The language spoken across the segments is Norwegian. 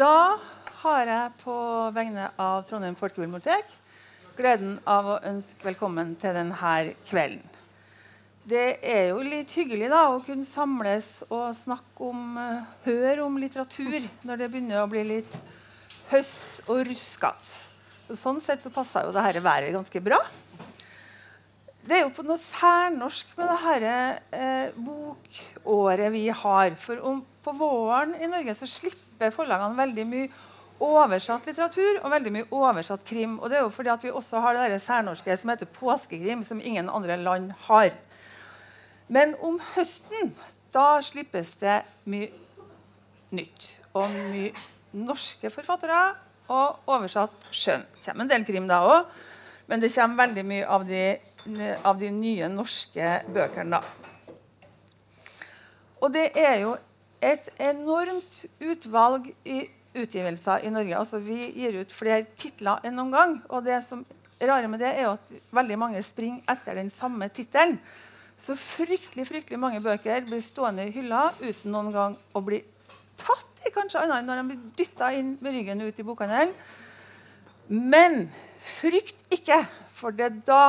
Da har jeg på vegne av Trondheim folkebibliotek gleden av å ønske velkommen til denne kvelden. Det er jo litt hyggelig da, å kunne samles og snakke om, uh, høre om litteratur når det begynner å bli litt høst og ruskete. Sånn sett så passer jo dette været ganske bra. Det er jo på noe særnorsk med dette eh, bokåret vi har. For om, på våren i Norge så slipper forlagene veldig mye oversatt litteratur og veldig mye oversatt krim. Og det er jo fordi at vi også har det særnorske som heter påskekrim, som ingen andre land har. Men om høsten da slippes det mye nytt. Og mye norske forfattere og oversatt skjønn. Det kommer en del krim da òg, men det kommer veldig mye av de, av de nye norske bøkene. da. Og det er jo et enormt utvalg i utgivelser i Norge. Altså, vi gir ut flere titler enn noen gang. Og det som er rare med det, er at veldig mange springer etter den samme tittelen. Så fryktelig fryktelig mange bøker blir stående i hylla uten noen gang å bli tatt i kanskje annet enn når de blir dytta inn med ryggen ut i bokhandelen. Men frykt ikke, for det er da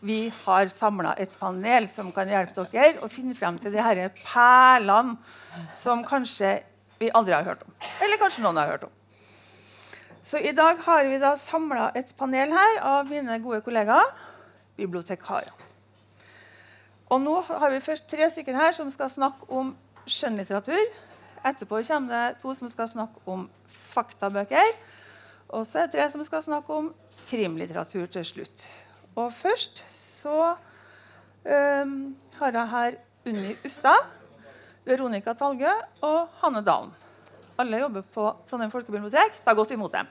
vi har samla et panel som kan hjelpe dere å finne frem til de disse perlene som kanskje vi aldri har hørt om. Eller kanskje noen har hørt om. Så i dag har vi da samla et panel her av mine gode kollegaer, bibliotekarer. Og nå har vi først tre stykker her som skal snakke om skjønnlitteratur. Etterpå kommer det to som skal snakke om faktabøker. Og så er det tre som skal snakke om krimlitteratur til slutt. Og først så um, har jeg her Unni Ustad, Veronica Talgø og Hanne Dalen. Alle jobber på Trondheim folkebibliotek. Ta godt imot dem.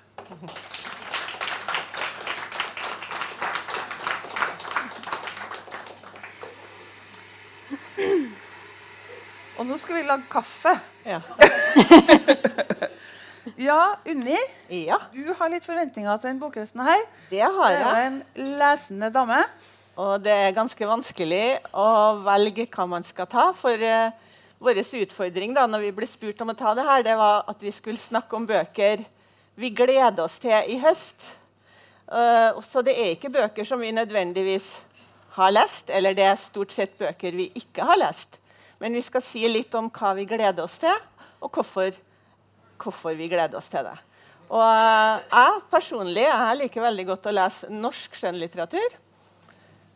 Og nå skal vi lage kaffe. Ja. ja, Unni, ja. du har litt forventninger til denne bokhøsten her. Det har jeg. Du er en lesende dame. Og det er ganske vanskelig å velge hva man skal ta. For uh, vår utfordring da når vi ble spurt om å ta det her, det var at vi skulle snakke om bøker vi gleder oss til i høst. Uh, så det er ikke bøker som vi nødvendigvis har lest, eller det er stort sett bøker vi ikke har lest. Men vi skal si litt om hva vi gleder oss til, og hvorfor, hvorfor vi gleder oss til det. Og uh, jeg personlig jeg liker veldig godt å lese norsk skjønnlitteratur.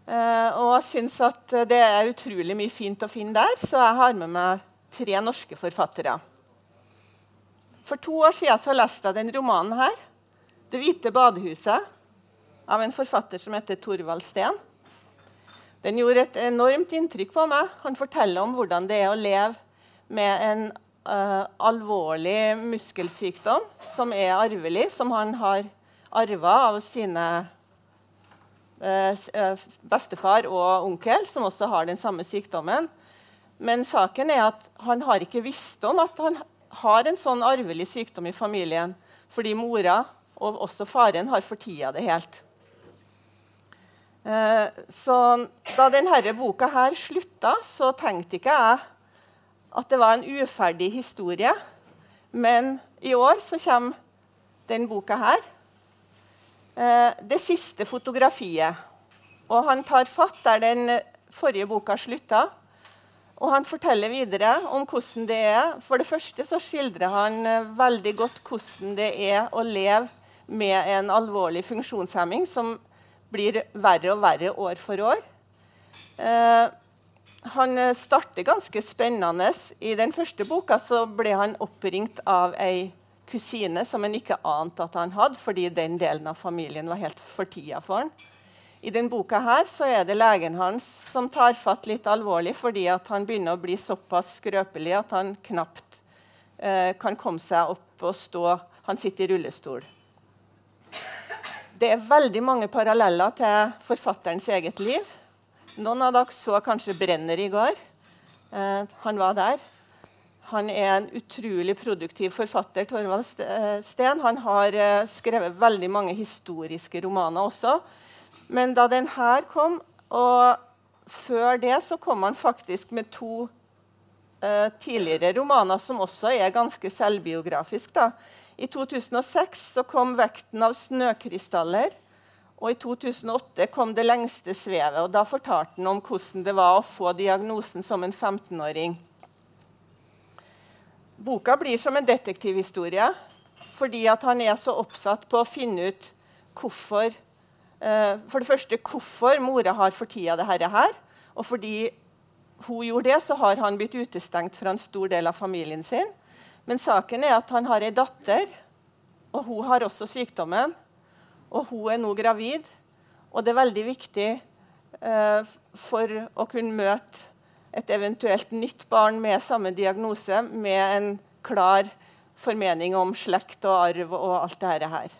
Uh, og syns at det er utrolig mye fint å finne der, så jeg har med meg tre norske forfattere. For to år siden så leste jeg den romanen her, 'Det hvite badehuset', av en forfatter som heter Torvald Steen. Den gjorde et enormt inntrykk på meg. Han forteller om hvordan det er å leve med en uh, alvorlig muskelsykdom som er arvelig, som han har arva av sine uh, bestefar og onkel, som også har den samme sykdommen. Men saken er at han har ikke visst om at han har en sånn arvelig sykdom i familien fordi mora og også faren har fortida det helt. Eh, så da denne boka her slutta, så tenkte ikke jeg at det var en uferdig historie. Men i år så kommer den boka her. Eh, det siste fotografiet. Og han tar fatt der den forrige boka slutta. Og han forteller videre om hvordan det er. For det første så skildrer han eh, veldig godt hvordan det er å leve med en alvorlig funksjonshemming som blir verre og verre år for år. Eh, han starter ganske spennende. I den første boka ble han oppringt av ei kusine som han ikke ante at han hadde, fordi den delen av familien var helt fortia for han. I denne boka her er det legen hans som tar fatt litt alvorlig fordi han begynner å bli såpass skrøpelig at han knapt eh, kan komme seg opp og stå. Han sitter i rullestol. Det er veldig mange paralleller til forfatterens eget liv. Noen av dere så kanskje 'Brenner' i går. Eh, han var der. Han er en utrolig produktiv forfatter. Torvald Steen. Han har eh, skrevet veldig mange historiske romaner også. Men da den her kom, og før det så kom han faktisk med to uh, tidligere romaner som også er ganske selvbiografiske. I 2006 så kom 'Vekten av snøkrystaller'. Og i 2008 kom 'Det lengste svevet'. og Da fortalte han om hvordan det var å få diagnosen som en 15-åring. Boka blir som en detektivhistorie fordi han er så oppsatt på å finne ut hvorfor eh, For det første hvorfor mora har fortida dette her. Og fordi hun gjorde det, så har han blitt utestengt fra en stor del av familien sin. Men saken er at han har ei datter, og hun har også sykdommen. Og hun er nå gravid. Og det er veldig viktig eh, for å kunne møte et eventuelt nytt barn med samme diagnose med en klar formening om slekt og arv og alt dette her.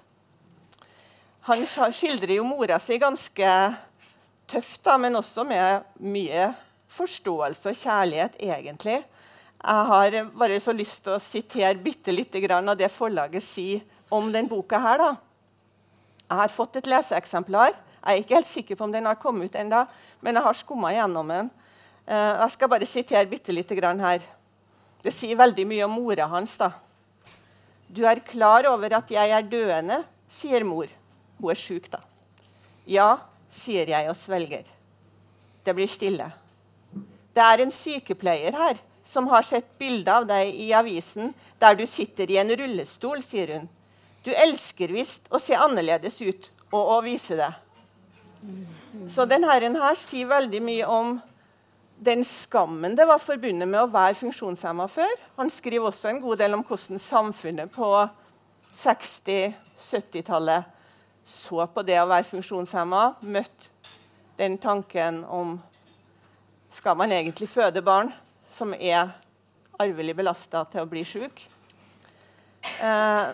Han skildrer jo mora si ganske tøft, da, men også med mye forståelse og kjærlighet, egentlig. Jeg har bare så lyst til å sitere bitte lite grann av det forlaget sier om denne boka. her. da. Jeg har fått et leseeksemplar. Jeg er ikke helt sikker på om den har kommet ut ennå, men jeg har skumma gjennom den. Uh, jeg skal bare sitere bitte lite grann her. Det sier veldig mye om mora hans. da. Du er klar over at jeg er døende, sier mor. Hun er sjuk, da. Ja, sier jeg og svelger. Det blir stille. Det er en sykepleier her som har sett bilde av deg i avisen der du sitter i en rullestol, sier hun. Du elsker visst å se annerledes ut og å vise det. Så denne her sier veldig mye om den skammen det var forbundet med å være funksjonshemma før. Han skriver også en god del om hvordan samfunnet på 60-70-tallet så på det å være funksjonshemma. Møtte den tanken om skal man egentlig føde barn som er arvelig belasta til å bli sjuk. Eh,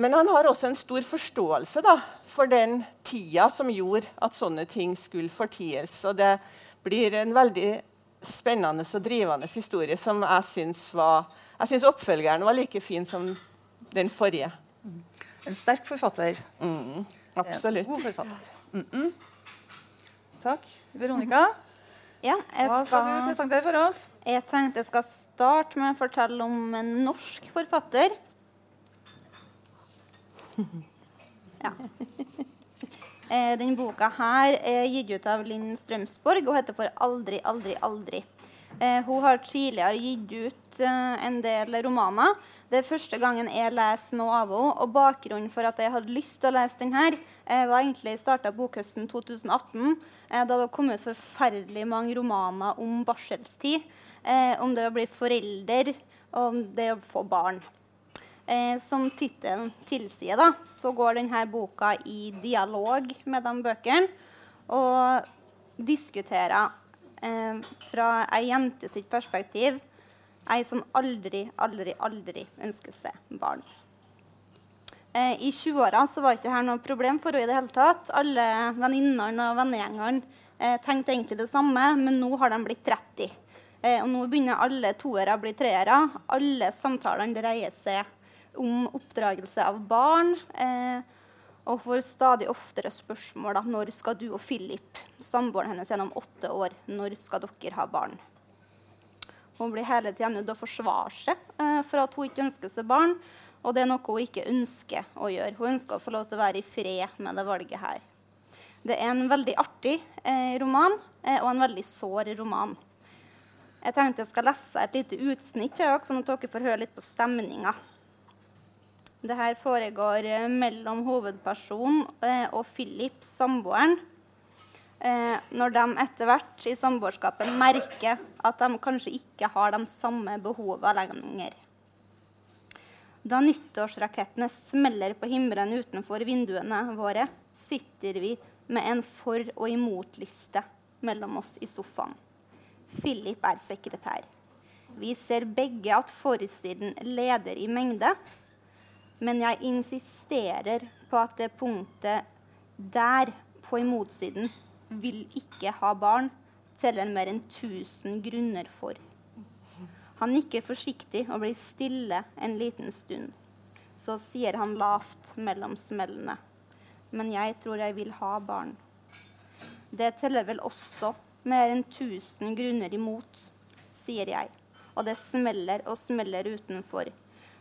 men han har også en stor forståelse da, for den tida som gjorde at sånne ting skulle forties. Og det blir en veldig spennende og drivende historie som jeg syns var Jeg syns oppfølgeren var like fin som den forrige. En sterk forfatter. Mm, absolutt. En god forfatter. Mm -mm. Takk. Veronica, ja, hva skal, skal du presentere for oss? Jeg tenkte jeg skal starte med å fortelle om en norsk forfatter ja. Eh, denne boka her er gitt ut av Linn Strømsborg og heter for 'Aldri, aldri, aldri'. Eh, hun har tidligere gitt ut eh, en del romaner. Det er første gangen jeg leser noe av henne. Og bakgrunnen for at jeg hadde lyst til å lese denne, var egentlig starta bokhøsten 2018. Eh, da det kom ut forferdelig mange romaner om barselstid. Om det å bli forelder, og om det å få barn. Eh, som tittelen tilsier, da, så går denne boka i dialog med de bøkene. Og diskuterer eh, fra ei jente sitt perspektiv, ei som aldri, aldri, aldri ønsker seg barn. Eh, I 20-åra var ikke dette noe problem for henne i det hele tatt. Alle venninnene og vennegjengene eh, tenkte egentlig det samme, men nå har de blitt 30. Eh, og nå begynner alle toere å bli treere. Alle samtalene dreier seg om oppdragelse av barn. Eh, og får stadig oftere spørsmål da, når skal du og Philip, samboeren hennes gjennom åtte år, når skal dere ha barn? Hun blir hele tida nødt til å forsvare seg eh, for at hun ikke ønsker seg barn. Og det er noe hun ikke ønsker å gjøre. Hun ønsker å få lov til å være i fred med det valget her. Det er en veldig artig eh, roman eh, og en veldig sår roman. Jeg tenkte jeg skal lese et lite utsnitt, sånn at dere får høre litt på stemninga. Det her foregår eh, mellom hovedpersonen eh, og Philip, samboeren. Eh, når de etter hvert i samboerskapet merker at de kanskje ikke har de samme behovene lenger. Da nyttårsrakettene smeller på himmelen utenfor vinduene våre, sitter vi med en for- og imot-liste mellom oss i sofaen. Philip er sekretær. Vi ser begge at forsiden leder i mengde, men jeg insisterer på at det punktet der på imotsiden vil ikke ha barn, teller mer enn 1000 grunner for. Han nikker forsiktig og blir stille en liten stund. Så sier han lavt mellom smellene. Men jeg tror jeg vil ha barn. Det teller vel også mer enn 1000 grunner imot, sier jeg. og det smeller og smeller utenfor.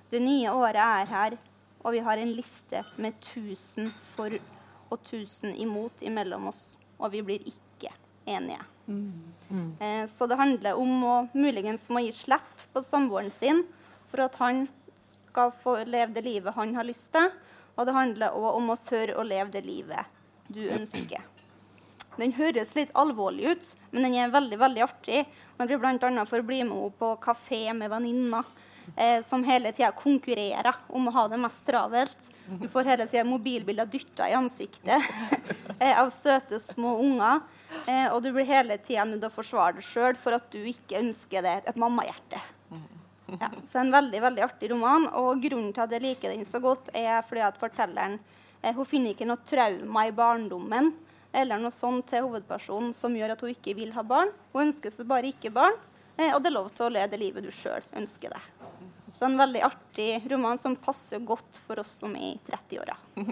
Det nye året er her, og vi har en liste med 1000 for og 1000 imot imellom oss. Og vi blir ikke enige. Mm. Eh, så det handler om å muligens må gi slipp på samboeren sin for at han skal få leve det livet han har lyst til. Og det handler òg om å tørre å leve det livet du ønsker. Den høres litt alvorlig ut, men den er veldig veldig artig. Når vi bl.a. får bli med henne på kafé med venninner eh, som hele tida konkurrerer om å ha det mest travelt. Du får hele tida mobilbilder dytta i ansiktet eh, av søte, små unger. Eh, og du blir hele tida nødt til å forsvare deg sjøl for at du ikke ønsker deg et mammahjerte. Ja, så en veldig veldig artig roman. Og grunnen til at jeg liker den så godt, er fordi at fortelleren eh, hun finner ikke noe trauma i barndommen eller noe sånt til hovedpersonen som gjør at hun ikke vil ha barn. Hun ønsker seg bare ikke barn, eh, og det er lov til å leve det livet du sjøl ønsker deg. Så en veldig artig roman som passer godt for oss som er i 30-åra.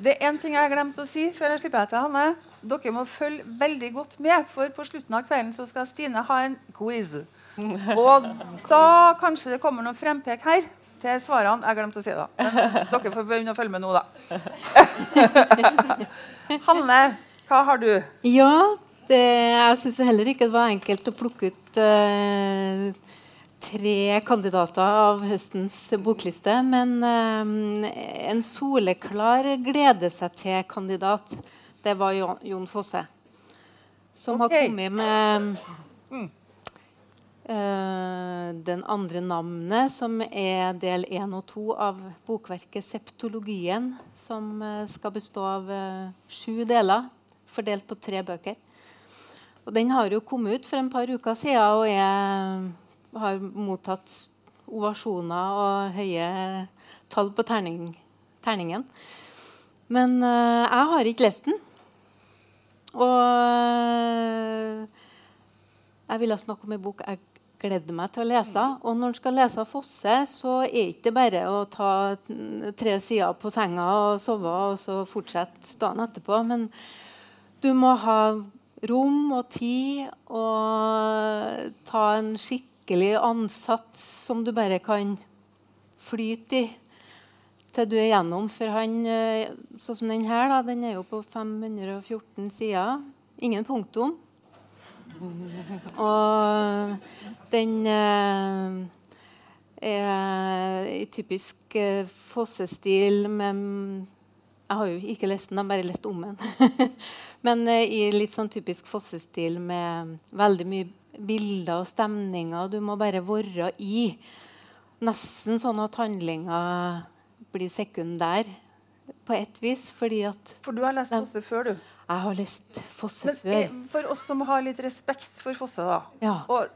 Det er én ting jeg har glemt å si før jeg slipper deg til, Hanne. Dere må følge veldig godt med, for på slutten av kvelden så skal Stine ha en quiz. Og da kanskje det kommer noen frempek her til svarene. Jeg glemte å si det. Men dere får begynne å følge med nå, da. Hanne, hva har du? Ja, det, jeg syns heller ikke det var enkelt å plukke ut uh, tre kandidater av høstens bokliste. Men eh, en soleklar glede seg til-kandidat, det var Jon Fosse. Som okay. har kommet med mm. Uh, den andre navnet, som er del én og to av bokverket 'Septologien', som uh, skal bestå av sju deler, fordelt på tre bøker. Og Den har jo kommet ut for en par uker siden og er, har mottatt ovasjoner og høye tall på terning, terningen. Men jeg har ikke lest den. Og jeg ville snakke om en bok jeg gleder meg til å lese. Og når en skal lese Fosse, så er det ikke bare å ta tre sider på senga og sove og så fortsette dagen etterpå. Men du må ha rom og tid og ta en skikkelig ansats som du bare kan flyte i til du er gjennom. For han, eh, sånn som den her, da, den er jo på 514 sider. Ingen punktum. Og den eh, er i typisk eh, fossestil med Jeg har jo ikke lest den, jeg har bare lest om den. Men eh, i litt sånn typisk fossestil med veldig mye bilder og stemninger. Du må bare være i. Nesten sånn at handlinga blir sekundær på et vis. Fordi at For du har lest Fosse før, du? Jeg har lest Fosse Men, før. For oss som har litt respekt for Fosse, da. Ja. Og,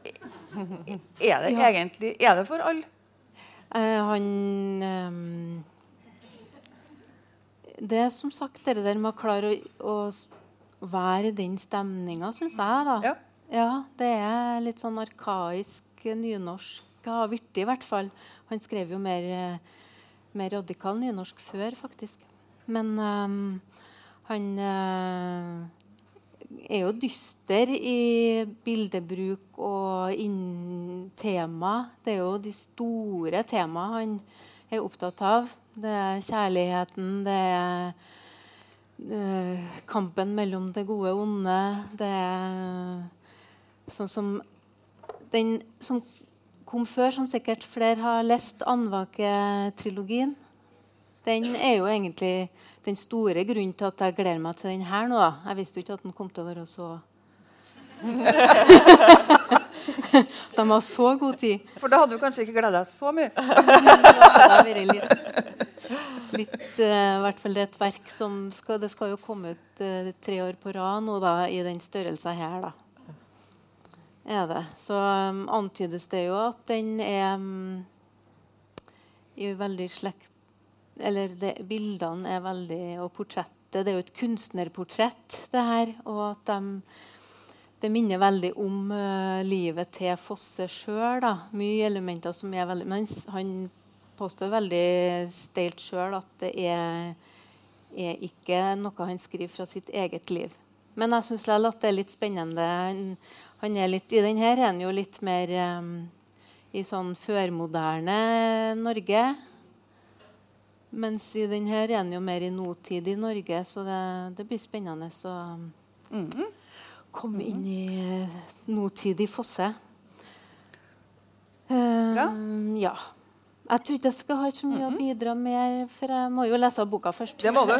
er det ja. egentlig Er det for alle? Uh, han um, Det er som sagt det der med å klare å, å være i den stemninga, syns jeg. da. Ja. ja. Det er litt sånn arkaisk nynorsk. Har blitt i hvert fall. Han skrev jo mer, mer radikal nynorsk før, faktisk. Men um, han uh, er jo dyster i bildebruk og tema. Det er jo de store temaene han er opptatt av. Det er kjærligheten, det er kampen mellom det gode og onde. Det er sånn som den som kom før, som sikkert flere har lest, Andvake-trilogien. Den er jo egentlig den store grunnen til at jeg gleder meg til den her nå. Jeg visste jo ikke at den kom til å være så De har så god tid. For da hadde du kanskje ikke gleda deg så mye? det har vært litt, litt uh, hvert fall det er et verk som skal, Det skal jo komme ut uh, tre år på rad nå da, i den størrelsen her. da. Er det. Så um, antydes det jo at den er um, i veldig slekt eller det, bildene er veldig Og portrettet Det er jo et kunstnerportrett, det her. Og at de, det minner veldig om uh, livet til Fosse sjøl. Mye elementer som er veldig Men han påstår veldig steilt sjøl at det er, er, ikke noe han skriver fra sitt eget liv. Men jeg syns at det er litt spennende. Han, han er litt, I denne er han jo litt mer um, i sånn førmoderne Norge. Mens i denne er han jo mer i nåtid i Norge, så det, det blir spennende Så. mm -hmm. Komme inn i uh, nåtidig Fosse. Uh, ja. Jeg tror ikke jeg skal ha så mye å bidra med, for jeg må jo lese boka først. Det må du.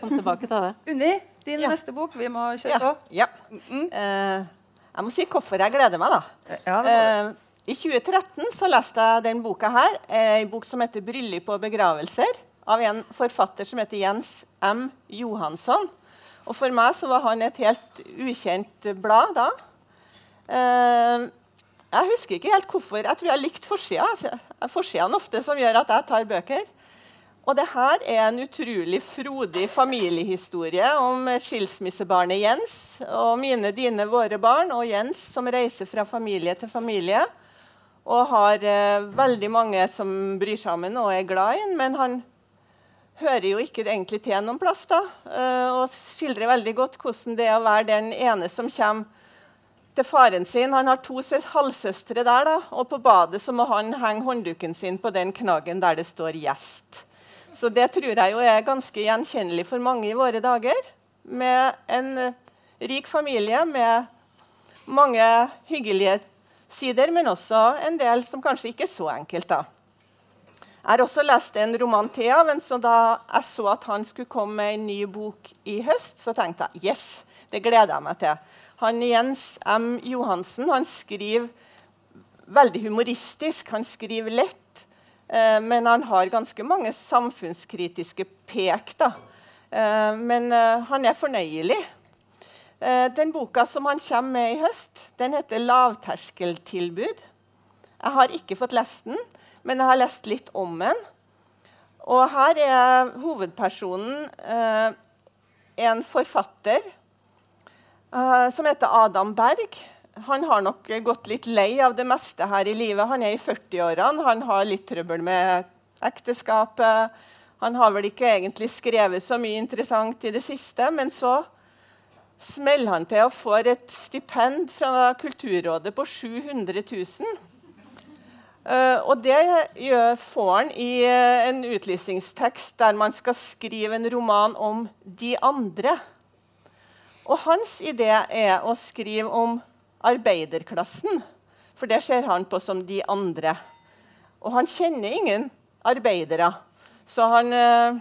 Kom tilbake til det. Unni, din ja. neste bok. Vi må kjøre på. Ja. ja. Mm uh, jeg må si hvorfor jeg gleder meg, da. Ja, uh, I 2013 så leste jeg den boka her, en bok som heter 'Bryllup og begravelser', av en forfatter som heter Jens M. Johansson. Og For meg så var han et helt ukjent blad da. Uh, jeg husker ikke helt hvorfor. Jeg tror jeg likte forsida. Er forsidene ofte som gjør at jeg tar bøker. Og det her er en utrolig frodig familiehistorie om skilsmissebarnet Jens og mine, dine, våre barn og Jens som reiser fra familie til familie. Og har eh, veldig mange som bryr seg om ham og er glad i ham. Men han hører jo ikke egentlig til noen plass. da, eh, Og skildrer veldig godt hvordan det er å være den ene som kommer til faren sin. Han har to halvsøstre der, da, og på badet så må han henge håndduken sin på den knaggen der det står 'gjest'. Så det tror jeg jo er ganske gjenkjennelig for mange i våre dager. Med en rik familie med mange hyggelige sider, men også en del som kanskje ikke er så enkelt. da. Jeg har også lest en roman til av ham, så da jeg så at han skulle komme med en ny bok i høst, så tenkte jeg yes, det gleder jeg meg til. Han Jens M. Johansen han skriver veldig humoristisk. Han skriver lett, eh, men han har ganske mange samfunnskritiske pek. da. Eh, men eh, han er fornøyelig. Eh, den boka som han kommer med i høst, den heter 'Lavterskeltilbud'. Jeg har ikke fått lest den, men jeg har lest litt om den. Og her er hovedpersonen eh, en forfatter eh, som heter Adam Berg. Han har nok gått litt lei av det meste her i livet. Han er i 40-årene, han har litt trøbbel med ekteskapet. Han har vel ikke egentlig skrevet så mye interessant i det siste, men så smeller han til og får et stipend fra Kulturrådet på 700 000. Uh, og det gjør, får han i uh, en utlysningstekst der man skal skrive en roman om de andre. Og hans idé er å skrive om arbeiderklassen, for det ser han på som de andre. Og han kjenner ingen arbeidere, så han uh,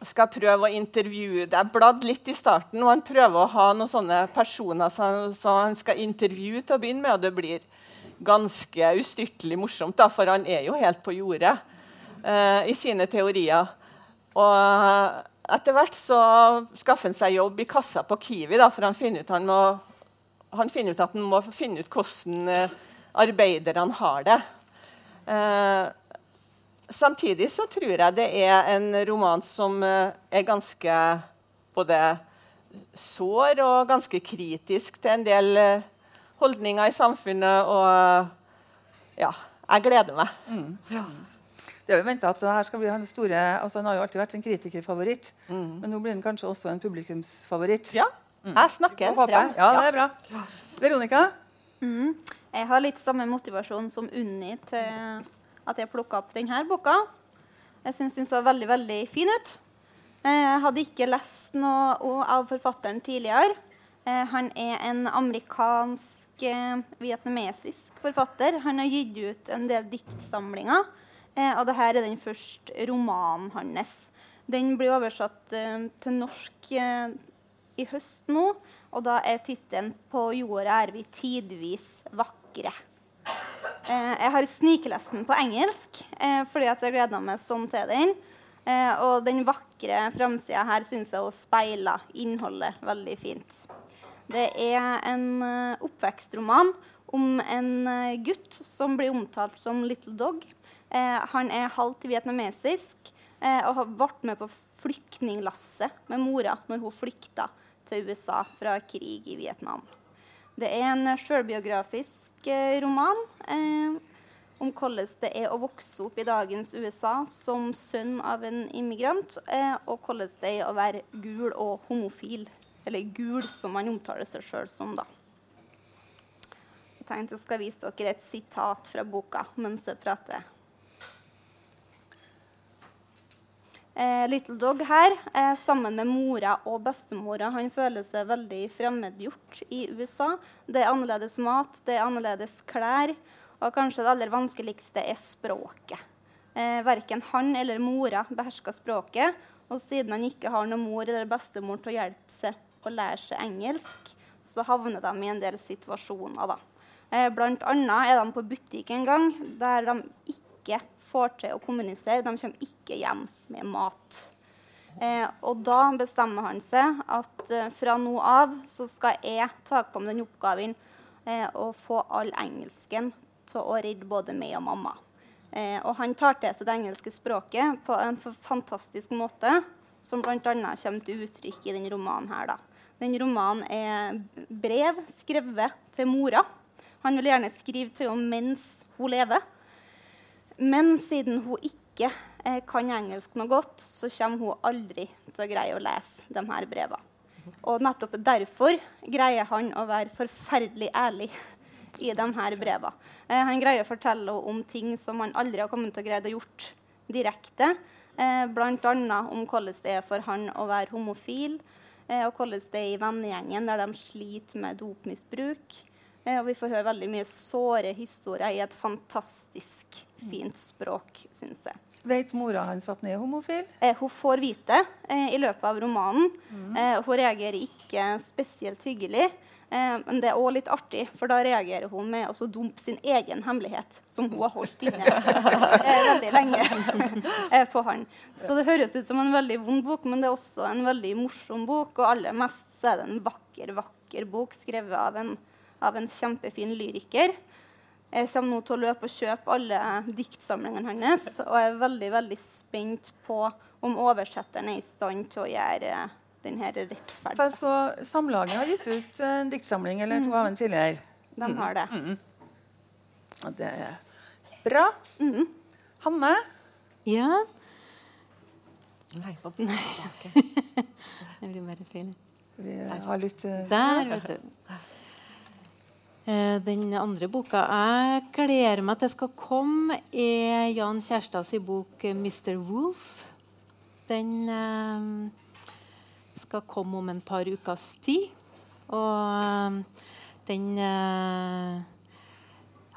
skal prøve å intervjue Det er bladd litt i starten, og han prøver å ha noen sånne personer som han skal intervjue til å begynne med, og det blir ganske ustyrtelig morsomt, da, for han er jo helt på jordet uh, i sine teorier. Og etter hvert så skaffer han seg jobb i kassa på Kiwi, da, for han finner, ut, han, må, han finner ut at han må finne ut hvordan uh, arbeiderne har det. Uh, samtidig så tror jeg det er en roman som er ganske både sår og ganske kritisk til en del holdninger i samfunnet. Og ja, jeg gleder meg. Mm. Ja. Det er jo venta at her skal bli han store altså Han har jo alltid vært en kritikerfavoritt, mm. men nå blir han kanskje også en publikumsfavoritt. Ja. Mm. Jeg snakker en frem. Ja, det er bra. Veronica? Mm. Jeg har litt samme motivasjon som Unni til at jeg plukka opp denne boka. Jeg syns den så veldig veldig fin ut. Jeg hadde ikke lest noe av forfatteren tidligere. Eh, han er en amerikansk, eh, forfatter. Han har gitt ut en del diktsamlinger. Eh, og dette er den første romanen hans. Den blir oversatt til norsk i høst nå, og da er tittelen 'På jorda er vi tidvis vakre'. Jeg har sniklest den på engelsk fordi jeg gleder meg sånn til den. Og den vakre framsida her syns jeg speiler innholdet veldig fint. Det er en oppvekstroman om en gutt som blir omtalt som Little Dog. Eh, han er halvt vietnamesisk eh, og vært med på flyktninglasset med mora når hun flykta til USA fra krig i Vietnam. Det er en sjølbiografisk eh, roman eh, om hvordan det er å vokse opp i dagens USA som sønn av en immigrant, eh, og hvordan det er å være gul og homofil. Eller gul, som man omtaler seg sjøl som. da. tenkte jeg skal vise dere et sitat fra boka mens jeg prater. Eh, Little Dog her, eh, sammen med mora og bestemora, han føler seg veldig fremmedgjort i USA. Det er annerledes mat, det er annerledes klær, og kanskje det aller vanskeligste er språket. Eh, verken han eller mora behersker språket, og siden han ikke har noen mor eller bestemor til å hjelpe seg å lære seg engelsk, så havner de i en del situasjoner. da. Eh, blant annet er de på butikk en gang der de ikke får til å kommunisere. De kommer ikke hjem med mat. Eh, og da bestemmer han seg at eh, fra nå av så skal jeg ta på meg den oppgaven eh, å få all engelsken til å redde både meg og mamma. Og han tar til seg det engelske språket på en fantastisk måte, som bl.a. kommer til uttrykk i denne romanen. her. Da. Den romanen er brev skrevet til mora. Han vil gjerne skrive til henne mens hun lever. Men siden hun ikke eh, kan engelsk noe godt, så kommer hun aldri til å greie å lese de her brevene. Og nettopp derfor greier han å være forferdelig ærlig i de her brevene. Eh, han greier å fortelle om ting som han aldri har kommet til å greie å gjort direkte. Eh, Bl.a. om hvordan det er for han å være homofil, og hvordan det er i vennegjengen der de sliter med dopmisbruk. Eh, og vi får høre veldig mye såre historier i et fantastisk fint språk, syns jeg. Vet mora hans at han er homofil? Eh, hun får vite eh, i løpet av romanen. Mm. Eh, hun reagerer ikke spesielt hyggelig. Eh, men det er òg litt artig, for da reagerer hun med å dumpe sin egen hemmelighet, som hun har holdt inne eh, veldig lenge på han. Så det høres ut som en veldig vond bok, men det er også en veldig morsom bok. Og aller mest så er det en vakker, vakker bok skrevet av en av en kjempefin lyriker. Jeg kommer nå til å løpe og kjøpe alle diktsamlingene hans. Og er veldig veldig spent på om oversetteren er i stand til å gjøre denne rettferdig. For så Samlaget har gitt ut en diktsamling eller to av en tidligere. De har det. Mm. Mm. det er bra. Mm. Hanne? Ja? Nei, på det blir bare feil. Vi har litt uh, Der, vet du. Eh, den andre boka jeg gleder meg til skal komme, er Jan Kjærstads bok eh, 'Mr. Wolf'. Den eh, skal komme om en par ukers tid. Og eh, den eh,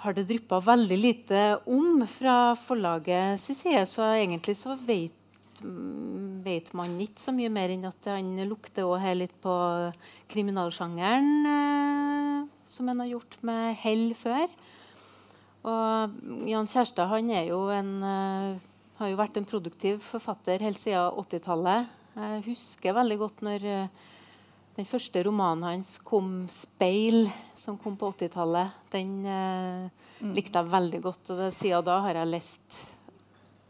har det dryppa veldig lite om fra forlagets side, så egentlig så vet, mm, vet man ikke så mye mer enn at han lukter her litt på kriminalsjangeren. Eh, som han har gjort med hell før. Og Jan Kjærstad han er jo en, uh, har jo vært en produktiv forfatter helt siden 80-tallet. Jeg husker veldig godt når uh, den første romanen hans kom, 'Speil', som kom på 80-tallet. Den uh, mm. likte jeg veldig godt, og siden da har jeg lest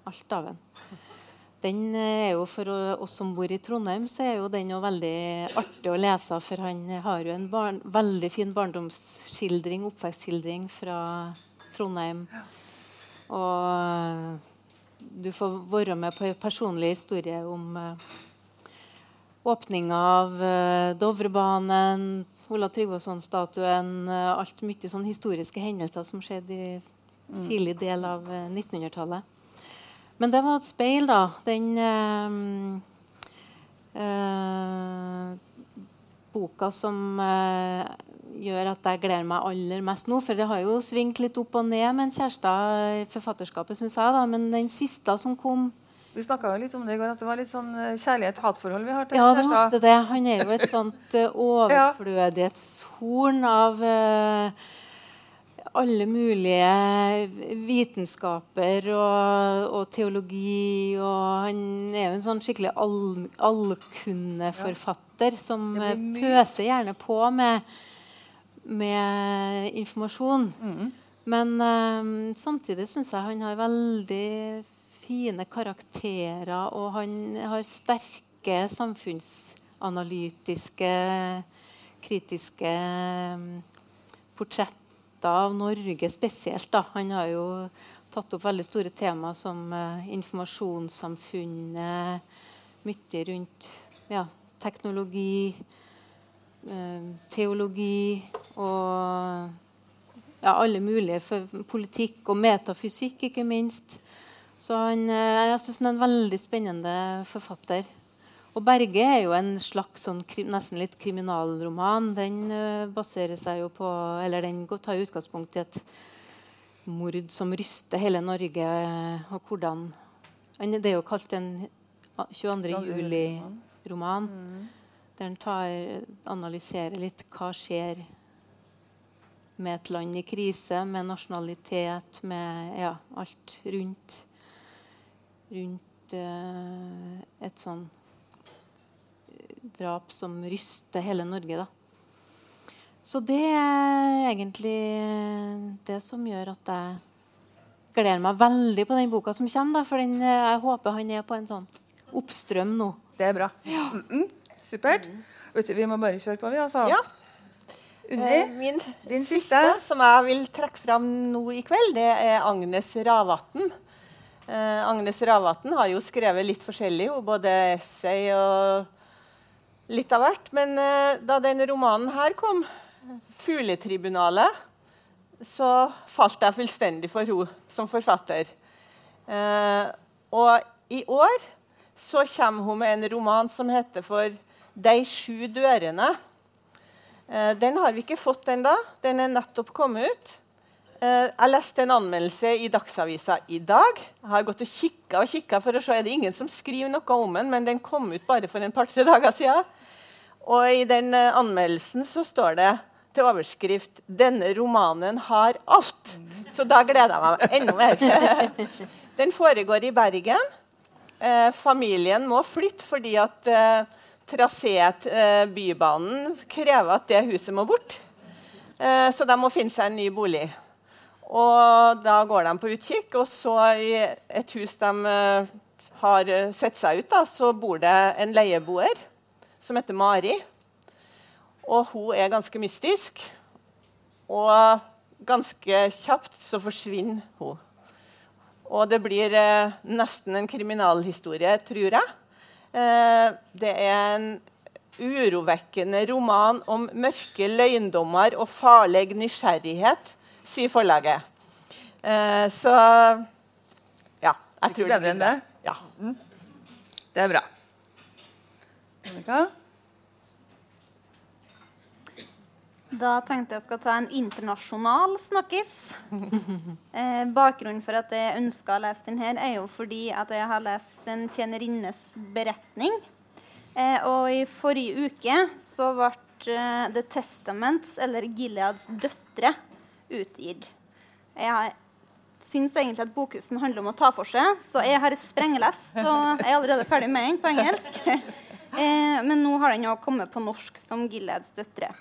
alt av den. Den er jo For oss som bor i Trondheim, så er jo den veldig artig å lese. For han har jo en barn, veldig fin barndomsskildring, oppvekstskildring fra Trondheim. Og du får være med på en personlig historie om åpninga av uh, Dovrebanen, Olav Tryggvason-statuen, uh, alt mye sånn historiske hendelser som skjedde i mm. tidlig del av 1900-tallet. Men det var et speil, da. Den øh, øh, boka som øh, gjør at jeg gleder meg aller mest nå. For det har jo svingt litt opp og ned med en kjæreste i forfatterskapet, syns jeg. da, Men den siste som kom Vi snakka litt om det i går, at det var litt sånn kjærlighet-hatforhold vi har til ja, det var ofte det. Han er jo et sånt overflødighetshorn av uh, alle mulige vitenskaper og, og, teologi. Og han er jo en sånn skikkelig all, allkunneforfatter som pøser gjerne på med, med informasjon. Mm. Men um, samtidig syns jeg han har veldig fine karakterer, og han har sterke samfunnsanalytiske, kritiske portretter av Norge spesielt. Da. Han har jo tatt opp veldig store temaer som uh, informasjonssamfunnet, mye rundt ja, teknologi, uh, teologi og ja, alle mulige politikk og metafysikk, ikke minst. Så han, eh, jeg syns han er en veldig spennende forfatter. Og 'Berge' er jo en slags sånn, nesten litt kriminalroman. Den uh, baserer seg jo på, eller den tar utgangspunkt i et mord som ryster hele Norge. og hvordan... Det er jo kalt en 22. juli-roman. Mm. Der han tar, analyserer litt hva skjer med et land i krise, med nasjonalitet, med ja, alt rundt, rundt uh, et sånn drap som ryster hele Norge. da. Så det er egentlig det som gjør at jeg gleder meg veldig på den boka som kommer. Da, for den, jeg håper han er på en sånn oppstrøm nå. Det er bra. Ja. Mm -mm. Supert. Du, vi må bare kjøre på, vi. altså. Ja. Eh, min Din siste som jeg vil trekke fram nå i kveld, det er Agnes Ravatn. Eh, Agnes Ravatn har jo skrevet litt forskjellig, både essay og litt av hvert. Men eh, da denne romanen her kom, 'Fugletribunalet', så falt jeg fullstendig for henne som forfatter. Eh, og i år så kommer hun med en roman som heter for 'De sju dørene'. Eh, den har vi ikke fått ennå. Den er nettopp kommet ut. Eh, jeg leste en anmeldelse i Dagsavisa i dag. Jeg har gått og kikka og kikka for å se er det ingen som skriver noe om den, men den kom ut bare for en par-tre dager siden. Og i den eh, anmeldelsen så står det til overskrift 'Denne romanen har alt'. Så da gleder jeg meg enda mer. den foregår i Bergen. Eh, familien må flytte fordi at eh, traséet eh, Bybanen krever at det huset må bort. Så de må finne seg en ny bolig. Og da går de på utkikk, og så i et hus de eh, har sett seg ut, da, så bor det en leieboer som heter Mari. Og hun er ganske mystisk. Og ganske kjapt så forsvinner hun. Og det blir eh, nesten en kriminalhistorie, tror jeg. Eh, det er en urovekkende roman om mørke løgndommer og farlig nysgjerrighet, sier forlaget. Eh, så ja. Jeg tror det blir det. Ja. Mm. Det er bra. Da tenkte jeg skal ta en internasjonal snakkis. Eh, bakgrunnen for at jeg ønska å lese den her, er jo fordi at jeg har lest en kjennerinnes beretning. Eh, og i forrige uke så ble eh, The Testaments, eller Gileads døtre, utgitt. Jeg syns egentlig at bokhusen handler om å ta for seg, så jeg har sprenglest og jeg er allerede ferdig med den på engelsk. eh, men nå har den jo kommet på norsk som Gileads døtre.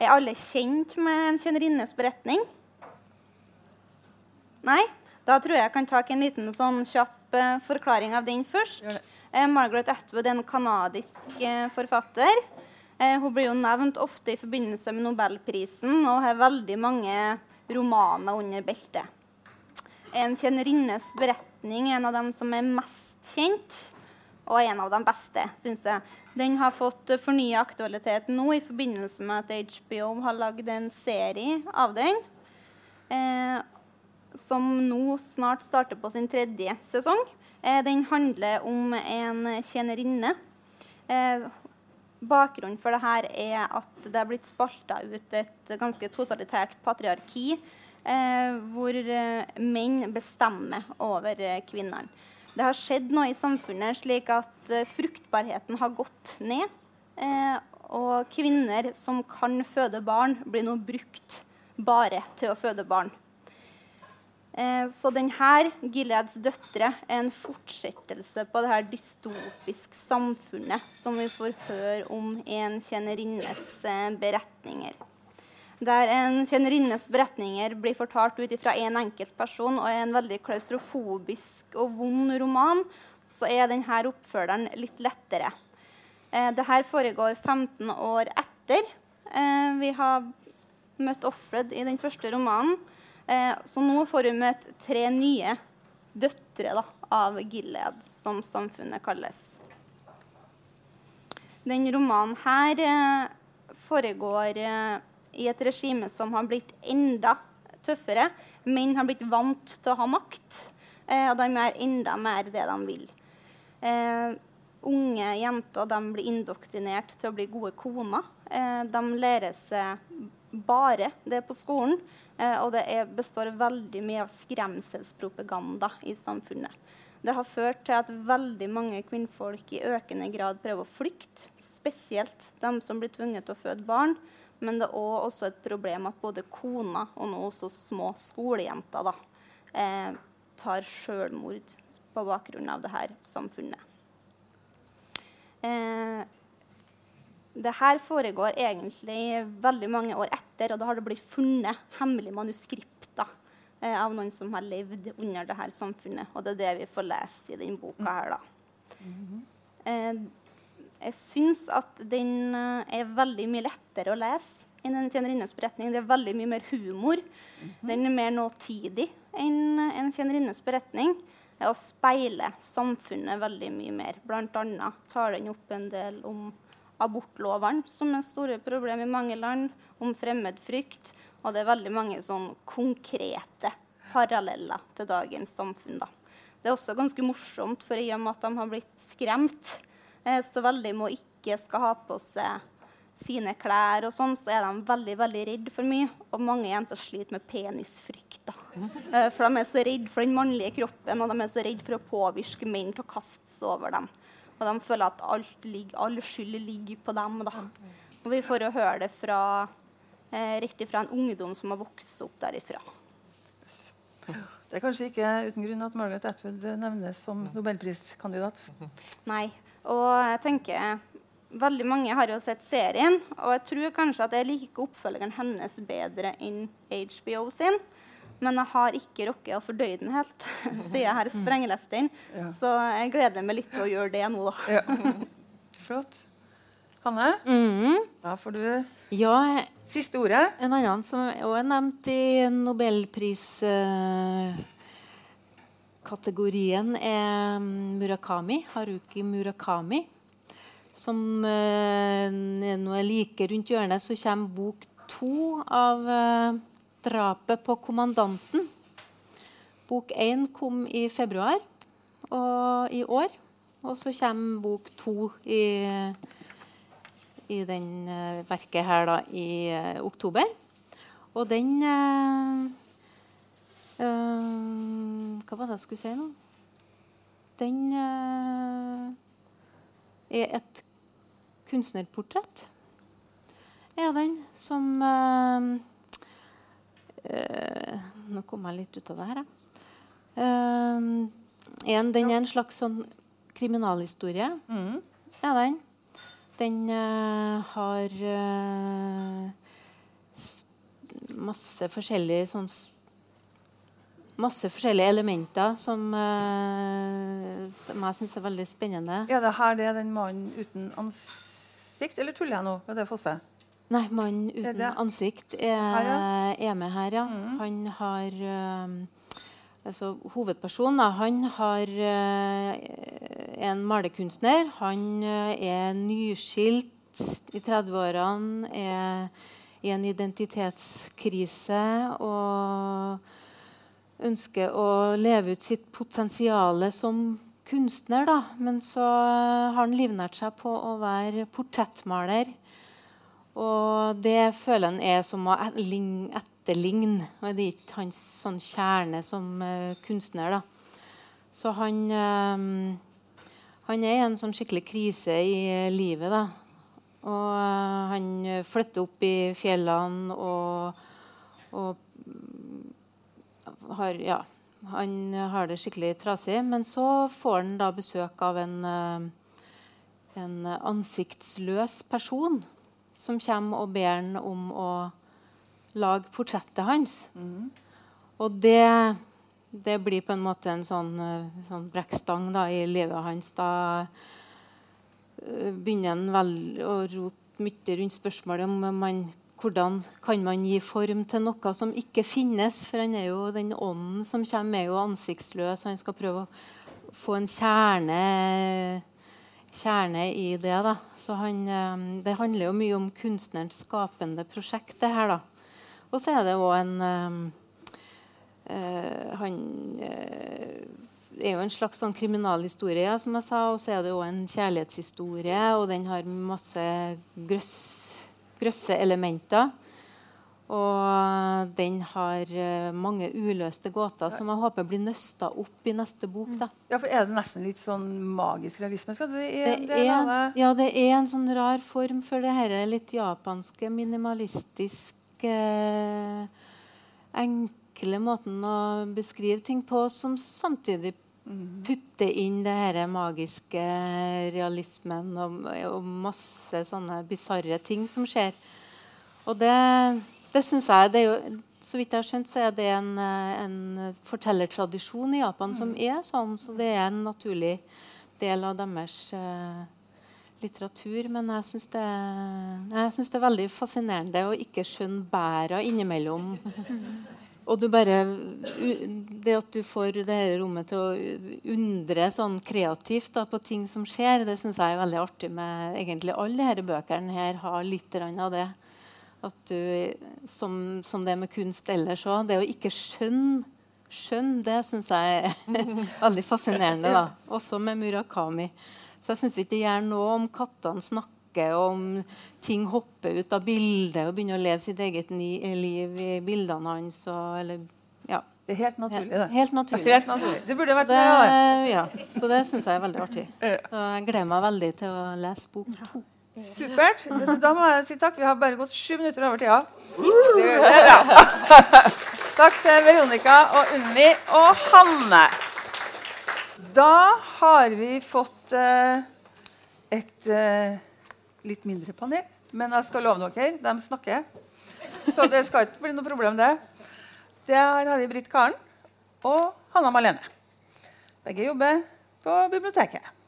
Er alle kjent med en kjennerinnes beretning? Nei? Da tror jeg jeg kan ta en liten sånn kjapp uh, forklaring av den først. Uh, Margaret Atwood er en kanadisk forfatter. Hun blir jo nevnt ofte i forbindelse med Nobelprisen og har veldig mange romaner under beltet. En kjennerinnes beretning er en av dem som er mest kjent, og en av de beste, syns jeg. Den har fått fornya aktualitet nå i forbindelse med at HBO har lagd en serie av den. Eh, som nå snart starter på sin tredje sesong. Eh, den handler om en tjenerinne. Eh, bakgrunnen for dette er at det er blitt spalta ut et ganske totalitært patriarki. Eh, hvor eh, menn bestemmer over eh, kvinnene det har skjedd noe i samfunnet slik at uh, fruktbarheten har gått ned. Eh, og kvinner som kan føde barn, blir nå brukt bare til å føde barn. Eh, så denne Gileads døtre er en fortsettelse på det her dystopisk samfunnet som vi får høre om i en kjennerinnes eh, beretninger der en tjenerinnes beretninger blir fortalt ut fra én en enkelt person og er en veldig klaustrofobisk og vond roman, så er denne oppfølgeren litt lettere. Eh, Dette foregår 15 år etter vi har møtt Offred i den første romanen. Eh, så nå får hun møte tre nye døtre da, av Gilead, som samfunnet kalles. Den romanen her eh, foregår eh, i et regime som har blitt enda tøffere. Menn har blitt vant til å ha makt, og de gjør enda mer det de vil. Uh, unge jenter de blir indoktrinert til å bli gode koner. Uh, de lærer seg bare det på skolen. Eh, og det er, består veldig mye av skremselspropaganda i samfunnet. Det har ført til at veldig mange kvinnfolk i økende grad prøver å flykte. Spesielt de som blir tvunget til å føde barn. Men det er også et problem at både kona og nå også små skolejenter da, eh, tar selvmord på bakgrunn av dette samfunnet. Eh, det her foregår egentlig veldig mange år etter, og da har det blitt funnet hemmelige manuskripter eh, av noen som har levd under dette samfunnet. Og det er det vi får lese i denne boka her, da. Eh, jeg syns at den eh, er veldig mye lettere å lese enn en tjenerinnes beretning. Det er veldig mye mer humor. Den er mer nåtidig enn en tjenerinnes beretning. Og speiler samfunnet veldig mye mer. Blant annet tar den opp en del om abortlovene, som er store problem i mange land, om fremmedfrykt. Og det er veldig mange sånn konkrete paralleller til dagens samfunn. da. Det er også ganske morsomt, for i og med at de har blitt skremt eh, så veldig må ikke skal ha på seg fine klær og sånn, så er de veldig veldig redd for mye. Og mange jenter sliter med penisfrykt. da. Eh, for de er så redd for den mannlige kroppen, og de er så redd for å påvirke menn til å kaste seg over dem. Og de føler at alt ligger, all skyld ligger på dem. da. Og vi får jo høre det fra, eh, rett fra en ungdom som har vokst opp derifra. Det er kanskje ikke uten grunn at Margaret Atwood nevnes som nobelpriskandidat. Nei. Og jeg tenker Veldig mange har jo sett serien, og jeg tror kanskje at jeg liker oppfølgeren hennes bedre enn HBO sin. Men jeg har ikke rukket å fordøye den helt, siden jeg har sprengelest den. Ja. Så jeg gleder meg litt til å gjøre det nå, da. Ja. Flott. Hanne, Mm. da får du Ja, siste ordet. en annen som også er nevnt i nobelpriskategorien, er Murakami. Haruki Murakami. Som eh, nå er like rundt hjørnet, så kommer bok to av eh, 'Drapet på kommandanten'. Bok én kom i februar og, i år. Og så kommer bok to i, i den eh, verket her da, i uh, oktober. Og den uh, uh, Hva var det jeg skulle si nå? Den er et kunstnerportrett. Er den som eh, Nå kom jeg litt ut av det her. Eh, en, den er en slags sånn kriminalhistorie. Mm. Er den. Den eh, har eh, masse forskjellige sånn Masse forskjellige elementer som, uh, som jeg syns er veldig spennende. Ja, det her det er den mannen uten ansikt, eller tuller jeg nå? Er det Fosse? Nei, 'Mann Er uten det- ansikt' er, Her, er med her, ja. Mm. Han har uh, altså, Hovedpersonen han har, uh, er en malerkunstner. Han uh, er nyskilt i 30-årene, er i en identitetskrise og ønsker å leve ut sitt potensial som kunstner. Da. Men så har han livnært seg på å være portrettmaler. Og det føler han er som å etterligne. Og det er ikke hans sånn kjerne som uh, kunstner. Da. Så han, eh, han er i en sånn skikkelig krise i eh, livet. Da. Og uh, han flytter opp i fjellene og, og har Ja. Han har det skikkelig trasig. Men så får han da besøk av en, en ansiktsløs person som kommer og ber han om å lage portrettet hans. Og det, det blir på en måte en sånn, eh, sånn brekkstang da, i livet hans. Da eh, begynner han vel å rote mye rundt spørsmålet om man, hvordan kan man gi form til noe som ikke finnes. For han er jo den ånden som kommer, er jo ansiktsløs. Han skal prøve å få en kjerne kjerne i det. da. Så han, eh, Det handler jo mye om kunstnerens skapende prosjekt, det her. da. Og så er det òg en eh, Han øh, er jo en slags sånn kriminalhistorie, som jeg sa, og så er det òg en kjærlighetshistorie, og den har masse grøss, grøsse elementer. Og den har eh, mange uløste gåter som jeg håper blir nøsta opp i neste bok. da. Ja, for Er det nesten litt sånn magisk realisme? Det er, det? ja, det er en sånn rar form for det her litt japanske, minimalistiske Enkle måten å beskrive ting på, som samtidig putter inn det her magiske realismen og, og masse sånne bisarre ting som skjer. Og det, det syns jeg det er jo, Så vidt jeg har skjønt, så er det en, eh, en fortellertradisjon i Japan som er sånn. Så det er en naturlig del av deres uh, litteratur. Men jeg syns det, jeg synes det er veldig fascinerende å ikke skjønne bæra innimellom. Og du bare, det at du får det her rommet til å undre sånn kreativt da, på ting som skjer, det syns jeg er veldig artig med egentlig alle disse bøkene. her har litt av det. At du, som, som det med kunst ellers òg, det å ikke skjønne skjønne, det syns jeg er veldig fascinerende. da. Også med Murakami. Så jeg syns ikke det gjør noe om kattene snakker, og om ting hopper ut av bildet og begynner å leve sitt eget ni liv i bildene hans. Og, eller, ja, Det er helt naturlig, det. helt naturlig. Helt naturlig. Det burde vært Det, mer av det. ja, så det syns jeg er veldig artig. Så jeg gleder meg veldig til å lese bok to. Supert. Da må jeg si takk. Vi har bare gått sju minutter over tida. Det. Takk til Veronica og Unni og Hanne. Da har vi fått eh, et eh, litt mindre panel. Men jeg skal love dere, de snakker. Så det skal ikke bli noe problem, det. Der har vi Britt Karen og Hanna Malene. Begge jobber på biblioteket.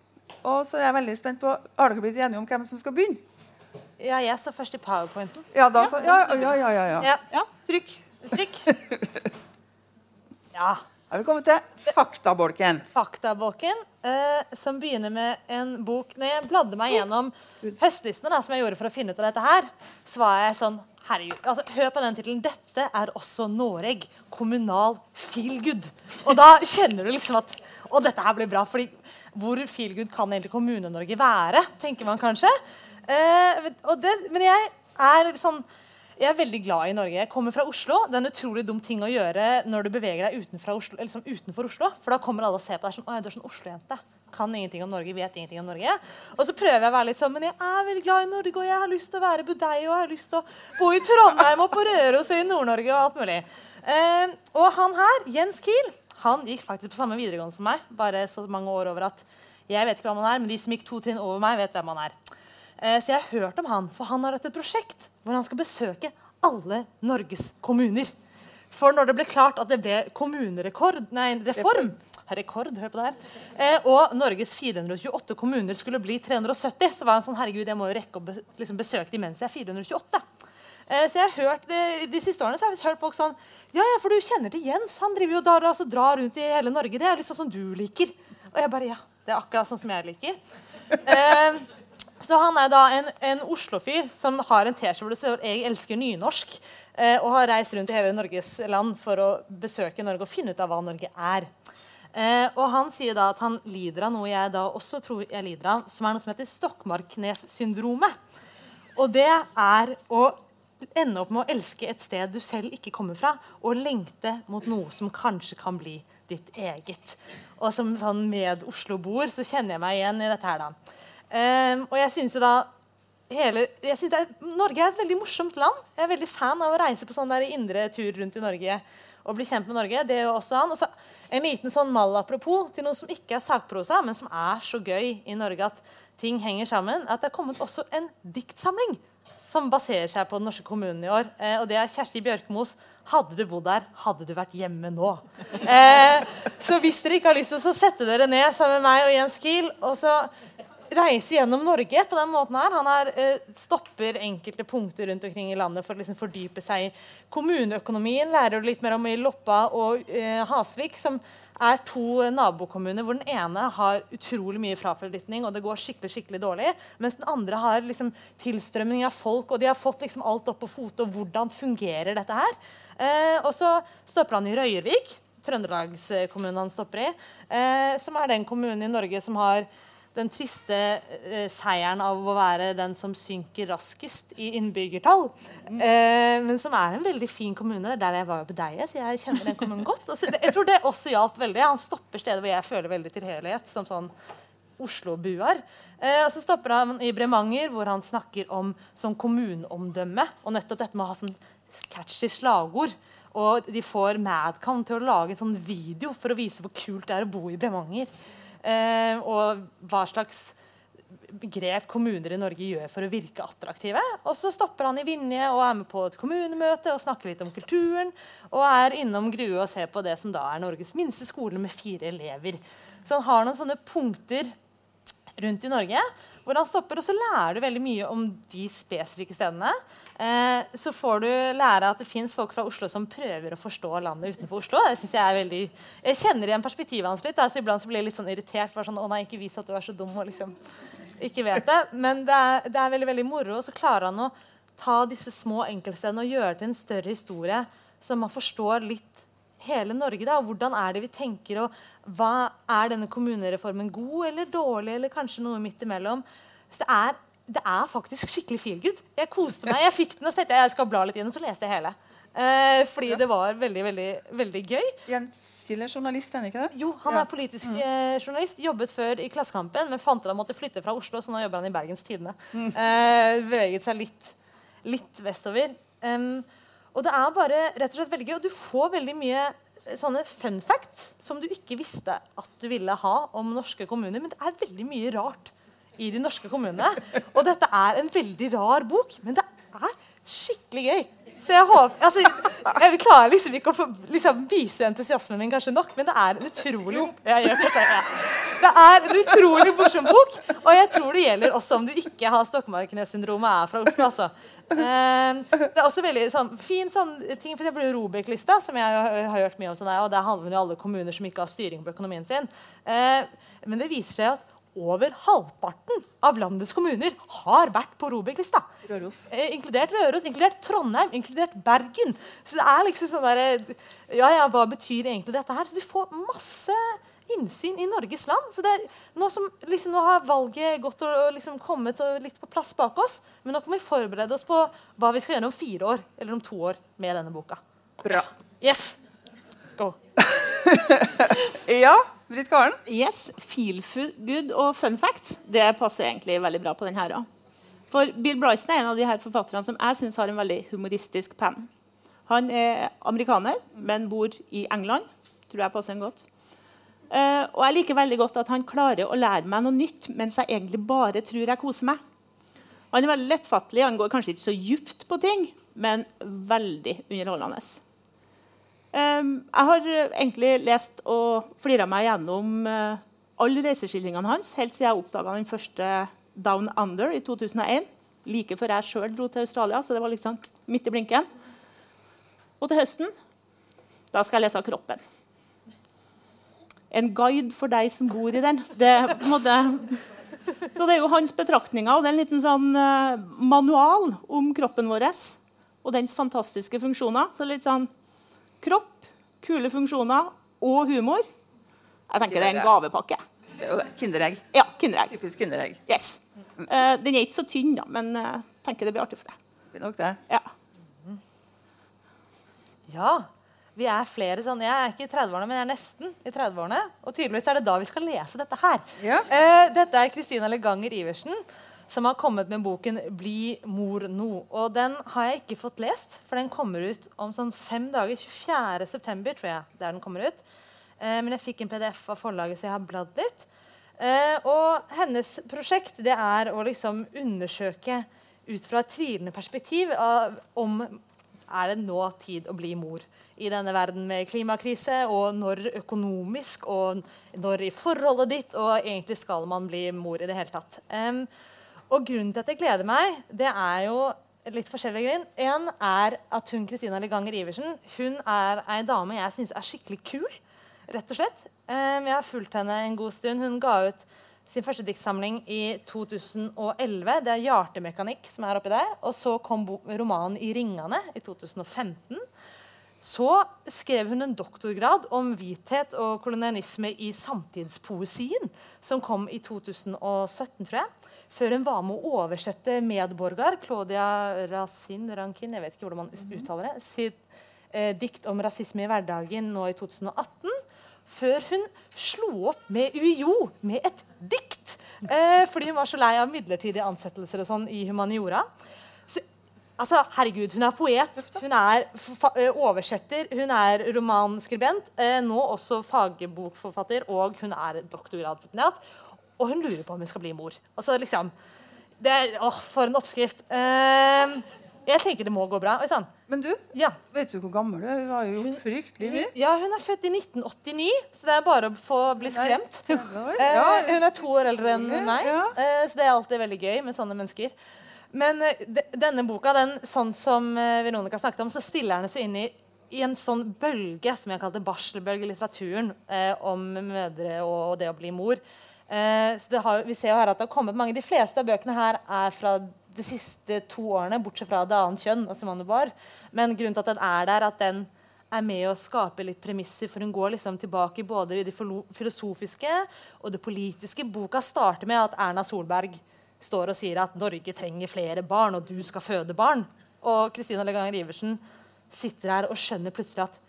Og så er jeg veldig spent på, Har dere blitt enige om hvem som skal begynne? Ja, jeg står først i powerpointen. Ja, da, så, ja, ja, ja, ja, ja. Ja. Trykk. Trykk. Ja. Da har vi kommet til faktabolken. Faktabolken, eh, som begynner med en bok Når jeg bladde meg gjennom høstlistene, da, som jeg gjorde for å finne ut av dette her, så var jeg sånn Herregud, altså, Hør på den tittelen. 'Dette er også Noreg. Kommunal feelgood'. Og da kjenner du liksom at Og dette her blir bra. fordi hvor feelgood kan egentlig Kommune-Norge være, tenker man kanskje. Eh, det, men jeg er sånn jeg er veldig glad i Norge. Jeg kommer fra Oslo. Det er en utrolig dum ting å gjøre når du beveger deg Oslo. Liksom utenfor Oslo for da kommer alle og ser på deg sånn Å er sånn Oslo-jente. Kan ingenting om Norge, vet ingenting om Norge. Og så prøver jeg å være litt sånn Men jeg er veldig glad i Norge, og jeg har lyst til å være budeie, og jeg har lyst til å bo i Trondheim og på Røros og i Nord-Norge og alt mulig. Eh, og han her, Jens Kiel, han gikk faktisk på samme videregående som meg. Bare så mange år over at jeg vet ikke hvem han er, men de som gikk to trinn over meg, vet hvem han er. Eh, Så jeg har hørt om han, for han har hatt et prosjekt hvor han skal besøke alle Norges kommuner. For når det ble klart at det ble kommunerekord, nei, reform Rekord, hør på det her. Eh, og Norges 428 kommuner skulle bli 370, så var han sånn Herregud, jeg må jo rekke å liksom besøke de mens jeg er 428. Eh, så jeg har hørt det, De siste årene så har jeg hørt folk sånn Ja, ja, for du kjenner til Jens. Han driver jo drar, altså, drar rundt i hele Norge. Det er litt sånn du liker. Og jeg bare Ja, det er akkurat sånn som jeg liker. Eh, så han er da en, en Oslo-fyr som har en T-skjorte hvor det står 'Jeg elsker nynorsk'. Eh, og har reist rundt i hele Norges land for å besøke Norge og finne ut av hva Norge er. Eh, og han sier da at han lider av noe jeg da også tror jeg lider av, som er noe som heter Stokmarknes-syndromet. Og det er å ende opp med å elske et sted du selv ikke kommer fra, og lengte mot noe som kanskje kan bli ditt eget. Og som sånn med Oslo-boer så kjenner jeg meg igjen i dette her, da. Um, og jeg synes jo da hele, jeg synes er, Norge er et veldig morsomt land. Jeg er veldig fan av å reise på sånn der indre tur rundt i Norge og bli kjent med Norge. Det er jo også han. Og så en liten sånn mall apropos til noe som ikke er sakprosa, men som er så gøy i Norge at ting henger sammen. At det er kommet også en diktsamling som baserer seg på den norske kommunen i år. Eh, og det er Kjersti Bjørkmos 'Hadde du bodd der, hadde du vært hjemme nå'. Eh, så hvis dere ikke har lyst til så sette dere ned sammen med meg og Jens Kiel og så reise gjennom Norge på den måten her. Han er, eh, stopper enkelte punkter rundt omkring i landet for å liksom fordype seg i kommuneøkonomien. Lærer du litt mer om i Loppa og eh, Hasvik, som er to nabokommuner hvor den ene har utrolig mye fraflytning og det går skikkelig skikkelig dårlig, mens den andre har liksom tilstrømning av folk, og de har fått liksom alt opp på fote. og Hvordan fungerer dette her? Eh, og så stopper han i Røyervik, Trøndelagskommunen han stopper i, eh, som er den kommunen i Norge som har den triste eh, seieren av å være den som synker raskest i innbyggertall. Eh, men som er en veldig fin kommune. Det er der jeg var på Deie, så jeg kjenner den kommunen godt. Så, jeg tror det også hjalp veldig. Han stopper steder hvor jeg føler veldig tilhørighet, som sånn Oslo-buer. Eh, og så stopper han i Bremanger, hvor han snakker om som kommuneomdømme. Og nettopp dette med å ha sånn catchy slagord. Og de får Madcon til å lage en sånn video for å vise hvor kult det er å bo i Bremanger. Eh, og hva slags grep kommuner i Norge gjør for å virke attraktive. Og så stopper han i Vinje og er med på et kommunemøte og snakker litt om kulturen. Og er innom Grue og ser på det som da er Norges minste skole med fire elever. Så han har noen sånne punkter rundt i Norge hvor han stopper, og så lærer du veldig mye om de spesifikke stedene. Eh, så får du lære at det fins folk fra Oslo som prøver å forstå landet utenfor Oslo. Det synes Jeg er veldig... Jeg kjenner igjen perspektivet hans litt. Altså, iblant så blir jeg litt sånn irritert. For sånn, å nei, ikke vis at du er så dum og liksom ikke vet det. Men det er, det er veldig veldig moro. Og så klarer han å ta disse små enkeltstedene og gjøre til en større historie, så man forstår litt hele Norge. da, og Hvordan er det vi tenker, og hva Er denne kommunereformen god eller dårlig, eller kanskje noe midt imellom? Så det er, det er faktisk skikkelig feel good. Jeg koste meg. Jeg fikk den og så tenkte jeg jeg skal bla litt gjennom, så leste jeg hele. Eh, fordi det var veldig veldig, veldig gøy. Jens Killer, journalist, er han ikke det? Jo, han Ja. er politisk eh, journalist. Jobbet før i Klassekampen, men fant ut han måtte flytte fra Oslo, så nå jobber han i Bergens Tidende. Eh, beveget seg litt, litt vestover. Um, og det er bare rett og slett veldig gøy, og du får veldig mye sånne fun facts som du ikke visste at du ville ha om norske kommuner. Men det er veldig mye rart i de norske kommunene. Og dette er en veldig rar bok, men det er skikkelig gøy. Så jeg håper altså, Jeg klarer liksom ikke å få, liksom, vise entusiasmen min kanskje nok, men det er en utrolig jeg gjør det, ja. Det er en utrolig morsom bok, og jeg tror det gjelder også om du ikke har Stokmarknes-syndromet og er fra Oslo. altså. Eh, det er også veldig sånn, fin sånn ting, for eksempel Robek-lista, som jeg har, har hørt mye om. Sånn, og Der handler det om alle kommuner som ikke har styring på økonomien sin. Uh, men det viser seg at over halvparten av landets kommuner har vært på Robek-lista. Røros. Eh, inkludert Røros, inkludert Trondheim, inkludert Bergen. Så det er liksom sånn der, Ja, ja, hva betyr egentlig dette her? Så du får masse innsyn i Norges land. Så det er, nå, som, liksom, nå har valget gått og, og liksom kommet og litt på plass bak oss, men nå kan vi forberede oss på hva vi skal gjøre om fire år eller om to år med denne boka. Bra. Yes! Go. Ja, Britt Karen? Yes, Feel good og fun facts det passer egentlig veldig bra på denne. her. For Bill Bryson er en av de her forfatterne som jeg synes har en veldig humoristisk penn. Han er amerikaner, men bor i England. Tror jeg passer han godt. Uh, og jeg liker veldig godt at han klarer å lære meg noe nytt mens jeg egentlig bare tror jeg koser meg. Han er veldig lettfattelig, han går kanskje ikke så djupt på ting, men veldig underholdende. Um, jeg har eh, egentlig lest og flira meg gjennom uh, alle reiseskildringene hans helt siden jeg oppdaga den første Down Under i 2001. Like før jeg sjøl dro til Australia, så det var liksom midt i blinken. Og til høsten da skal jeg lese av Kroppen. En guide for deg som bor i den. Det, måte, så det er jo hans betraktninger, og det er en liten sånn uh, manual om kroppen vår og dens fantastiske funksjoner. Så litt sånn kropp, kule funksjoner og humor. Jeg tenker det er en gavepakke. Er Kinderegg. Ja, Kinderegg. Typisk Kinderegg. Yes. Uh, den er ikke så tynn, da, men jeg tenker det blir artig for deg. Det blir nok det. Ja. Ja. Vi er flere sånn, Jeg er ikke i 30-årene, men jeg er nesten i 30-årene. Og tydeligvis er det da vi skal lese dette her. Ja. Uh, dette er Kristina Leganger Iversen som har kommet med boken 'Bli mor nå'. Og Den har jeg ikke fått lest, for den kommer ut om sånn fem dager. 24. september, tror jeg. der den kommer ut. Eh, men jeg fikk en PDF av forlaget, så jeg har bladd litt. Eh, og hennes prosjekt det er å liksom undersøke ut fra et tvilende perspektiv av om er det nå tid å bli mor i denne verden med klimakrise, og når økonomisk, og når i forholdet ditt, og egentlig skal man bli mor i det hele tatt. Em, og grunnen til at jeg gleder meg, det er jo litt forskjellige grunn. En er at hun Kristina Leganger Iversen hun er ei dame jeg syns er skikkelig kul. rett og slett. Um, jeg har fulgt henne en god stund. Hun ga ut sin første diktsamling i 2011. Det er 'Hjartemekanikk' som er oppi der. Og så kom romanen 'I ringene' i 2015. Så skrev hun en doktorgrad om hvithet og kolonialisme i samtidspoesien, som kom i 2017, tror jeg. Før hun var med å oversette medborger, Claudia Rasin, Rankin, jeg vet ikke hvordan man uttaler det, sitt eh, dikt om rasisme i hverdagen nå i 2018. Før hun slo opp med UiO med et dikt. Eh, fordi hun var så lei av midlertidige ansettelser og sånn i humaniora. Så Altså, herregud, Hun er poet, hun er eh, oversetter, hun er romanskribent. Eh, nå også fagbokforfatter, og hun er doktorgradsstipendiat. Og hun lurer på om hun skal bli mor. Altså, liksom, det er, åh, For en oppskrift. Uh, jeg tenker det må gå bra. Sånn. Men du, Ja. vet du hvor gammel du er? Hun har jo hun, fryktelig mye. ja, hun er født i 1989, så det er bare å få bli skremt. Ja, uh, hun er to år eldre enn meg, Ja. uh, så det er alltid veldig gøy med sånne mennesker. Men eh, de, denne boka, den, sånn som eh, Veronica snakket om, så stiller den seg inn i, i en sånn bølge som jeg kalte barselbølge i litteraturen, eh, om mødre og, det å bli mor. Eh, så har, vi ser jo her at det har kommet mange. De fleste av bøkene her er fra de siste to årene, bortsett fra Det annet kjønn Altså. Men grunnen til at den er der, at den er med å skape litt premisser, for hun går liksom tilbake både i det filosofiske og det politiske. Boka starter med at Erna Solberg står og sier at Norge trenger flere barn, og du skal føde barn. Og Kristina Legang Riversen sitter her og skjønner plutselig at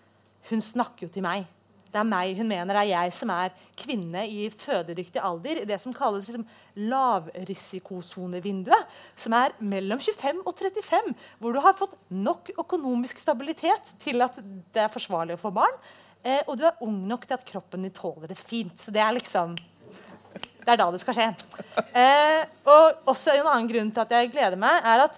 hun snakker jo til meg. Det er meg hun mener er jeg som er kvinne i fødedyktig alder. Det som kalles liksom lavrisikosonevinduet, som er mellom 25 og 35. Hvor du har fått nok økonomisk stabilitet til at det er forsvarlig å få barn. Eh, og du er ung nok til at kroppen din tåler det fint. Så det er liksom det er da det skal skje. Eh, og også En annen grunn til at jeg gleder meg, er at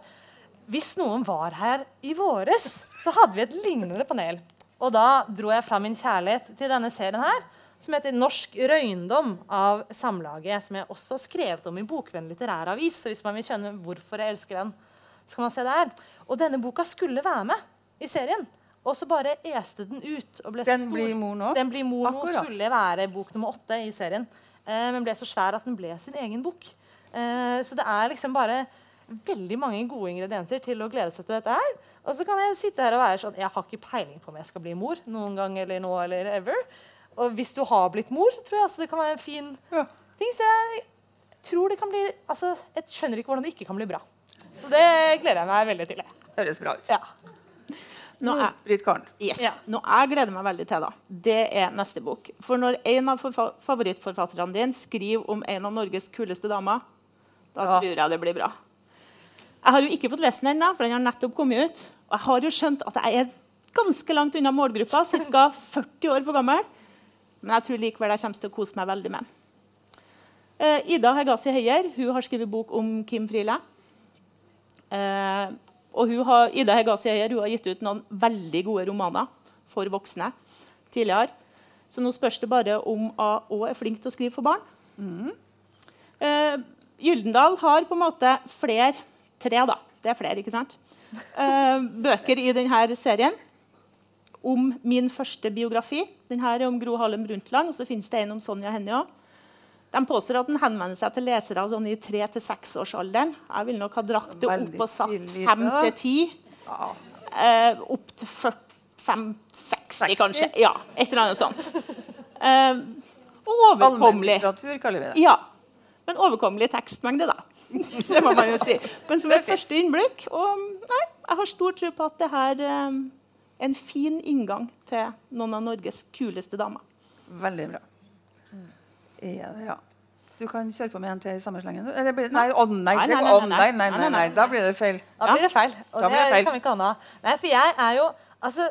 hvis noen var her i våres, så hadde vi et lignende panel. Og da dro jeg fram min kjærlighet til denne serien her, som heter 'Norsk røyndom' av Samlaget. Som jeg også har skrevet om i Bokvenn litteræravis. Så hvis man vil skjønne hvorfor jeg elsker den, så kan man se der. Og denne boka skulle være med i serien. Og så bare este den ut. og ble så Den stor. blir mor nå? Den blir mor nå, skulle være bok nummer åtte i serien. Eh, men ble så svær at den ble sin egen bok. Eh, så det er liksom bare veldig mange gode ingredienser til å glede seg til dette her. Og så kan jeg sitte her og være sånn Jeg har ikke peiling på om jeg skal bli mor noen gang eller nå eller ever. Og hvis du har blitt mor, så tror jeg altså det kan være en fin Ja. ting. Så jeg tror det kan bli Altså, jeg skjønner ikke hvordan det ikke kan bli bra. Så det gleder jeg meg veldig til. Høres bra ut. Ja. Nå er, Britt Karen. yes. Ja. Nå jeg gleder meg veldig til, da, det er neste bok. For når en av favorittforfatterne dine skriver om en av Norges kuleste damer, da Ja. tror jeg det blir bra. Jeg har jo ikke fått lest den ennå, for den har nettopp kommet ut. Og jeg har jo skjønt at jeg er ganske langt unna målgruppa, ca. 40 år for gammel. Men jeg tror likevel jeg kommer til å kose meg veldig med den. Eh, Ida Hegazi Høyer hun har skrevet bok om Kim Friele. Eh, og har, Ida Hegazi Høyer hun har gitt ut noen veldig gode romaner for voksne tidligere. Så nå spørs det bare om hun òg er flink til å skrive for barn. Eh, Gyldendal har på en måte flere Tre, da. Det er flere, ikke sant? Eh, bøker i denne serien om min første biografi. Denne er om Gro Harlem Brundtland, og så finnes det en om Sonja Hennie òg. De påstår at den henvender seg til lesere sånn i 3-6-årsalderen. Jeg ville nok ha dratt det opp og satt fem 5 da. til 10. Eh, opp til 45-60, kanskje. Ja, et eller annet sånt. Eh, overkommelig. Allmennlitteratur kaller vi det. Ja. Men overkommelig tekstmengde, da. Det må man jo si. Men som et første innblikk. Og nei, jeg har stor tro på at det her eh, er en fin inngang til noen av Norges kuleste damer. Veldig bra. Ja, ja. Du kan kjøre på med en til i samme slengen. Eller blir- det- nei, å nei, nei, nei. nei, nei. Da blir det feil. Da blir det feil. Og det kan vi ikke ha noe av. Nei, for jeg er jo altså,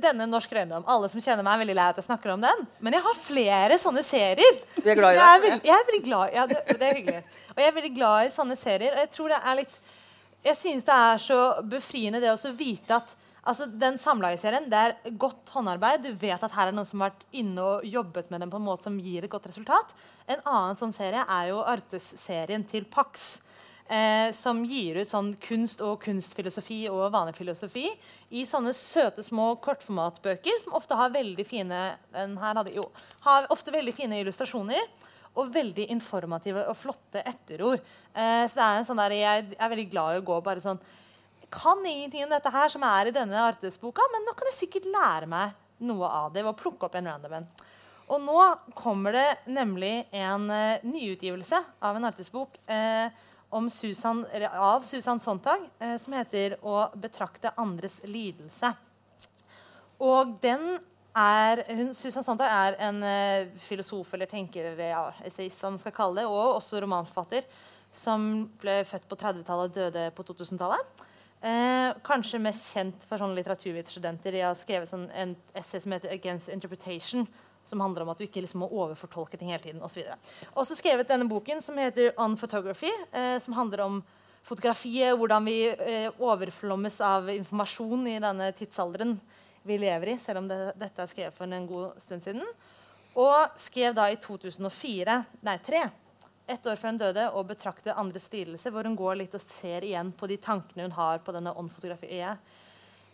Denne Norsk Røyndom Alle som kjenner meg, er veldig lei at jeg snakker om den. Men jeg har flere sånne serier. Du er glad i jeg, er det. jeg er veldig glad ja, det, det er hyggelig. Og jeg er veldig glad i sånne serier. Og jeg tror det er litt Jeg synes det er så befriende det å vite at altså, den samlageserien det er godt håndarbeid. Du vet at her er noen som har vært inne og jobbet med den på en måte som gir et godt resultat. En annen sånn serie er jo Artes-serien til Pax. Eh, som gir ut sånn kunst og kunstfilosofi og vanefilosofi i sånne søte, små kortformatbøker som ofte har veldig fine den her hadde, jo, har ofte veldig fine illustrasjoner og veldig informative og flotte etterord. Eh, så det er en sånn der, jeg er veldig glad i å gå bare sånn Jeg kan ingenting om dette her som er i denne artesboka, men nå kan jeg sikkert lære meg noe av det ved å plukke opp en random en. Og nå kommer det nemlig en uh, nyutgivelse av en artighetsbok uh, Susan, av Susan Sontag eh, som heter 'Å betrakte andres lidelse'. Og den er, hun, Susan Sontag er en filosof eller tenker ja, essayist, som skal kalle det, og også romanforfatter, som ble født på 30-tallet og døde på 2000-tallet. Eh, kanskje mest kjent for sånne litteraturvitenskapsstudenter. Jeg har skrevet sånn en essay som heter 'Against Interpretation', som handler om at du ikke liksom må overfortolke ting hele tiden. Og så også skrevet denne boken som heter 'On Photography', eh, som handler om fotografiet, hvordan vi eh, overflommes av informasjon i denne tidsalderen vi lever i, selv om det, dette er skrevet for en god stund siden. Og skrev da i 2004, nei 2003 ett år før hun døde, og betrakte andres lidelse, hvor hun går litt og ser igjen på de tankene hun har på denne åndfotografiet,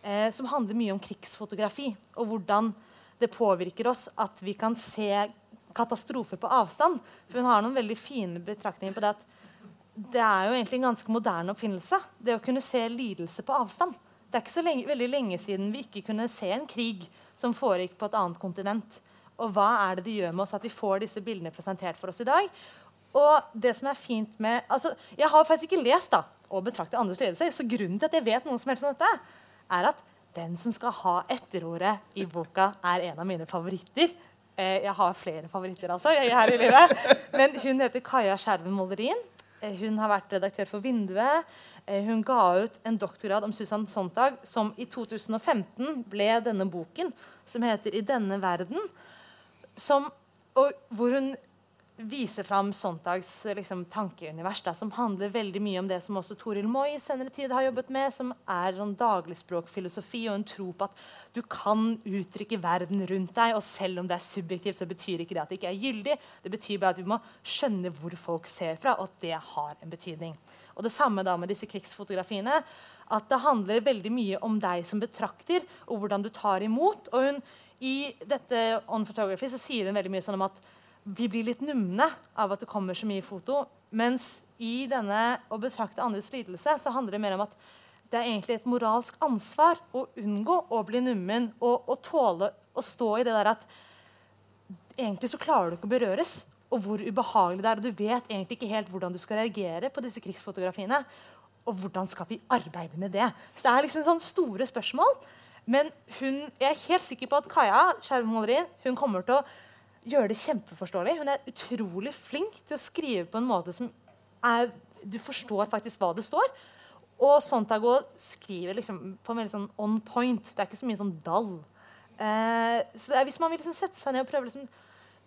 eh, som handler mye om krigsfotografi, og hvordan det påvirker oss at vi kan se katastrofer på avstand. For hun har noen veldig fine betraktninger på det at det er jo egentlig en ganske moderne oppfinnelse. Det å kunne se lidelse på avstand. Det er ikke så lenge, veldig lenge siden vi ikke kunne se en krig som foregikk på et annet kontinent. Og hva er det det gjør med oss at vi får disse bildene presentert for oss i dag? Og det som er fint med, altså, Jeg har faktisk ikke lest da, og betraktet andres ledelse, så grunnen til at jeg vet noe som helst om dette, er at den som skal ha etterordet i boka, er en av mine favoritter. Eh, jeg har flere favoritter, altså, her i livet. Men hun heter Kaja Skjerven Molderin. Eh, hun har vært redaktør for Vinduet. Eh, hun ga ut en doktorgrad om Susan Sontag, som i 2015 ble denne boken, som heter 'I denne verden', som, hvor hun viser fram Sontags liksom, tankeunivers, da, som handler veldig mye om det som også Toril Moi i senere tid har jobbet med, som er sånn dagligspråkfilosofi og en tro på at du kan uttrykke verden rundt deg. Og selv om det er subjektivt, så betyr ikke det at det ikke er gyldig. Det betyr bare at vi må skjønne hvor folk ser fra, og at det har en betydning. Og det samme da med disse krigsfotografiene. At det handler veldig mye om deg som betrakter, og hvordan du tar imot. Og hun, I dette On Photography så sier hun veldig mye sånn om at vi blir litt numne av at det kommer så mye foto. Mens i denne å betrakte andres lidelse så handler det mer om at det er egentlig et moralsk ansvar å unngå å bli nummen og, og tåle å stå i det der at egentlig så klarer du ikke å berøres. Og hvor ubehagelig det er. Og du vet egentlig ikke helt hvordan du skal reagere på disse krigsfotografiene. Og hvordan skal vi arbeide med det? Så det er liksom sånne store spørsmål. Men hun, jeg er helt sikker på at Kaja Skjervmåleri, hun kommer til å gjøre det kjempeforståelig. Hun er utrolig flink til å skrive på en måte som er, du forstår faktisk hva det står. Og Sontago skriver liksom på en veldig sånn on point. Det er ikke så mye sånn dall. Eh, så er, Hvis man vil liksom sette seg ned og prøve liksom,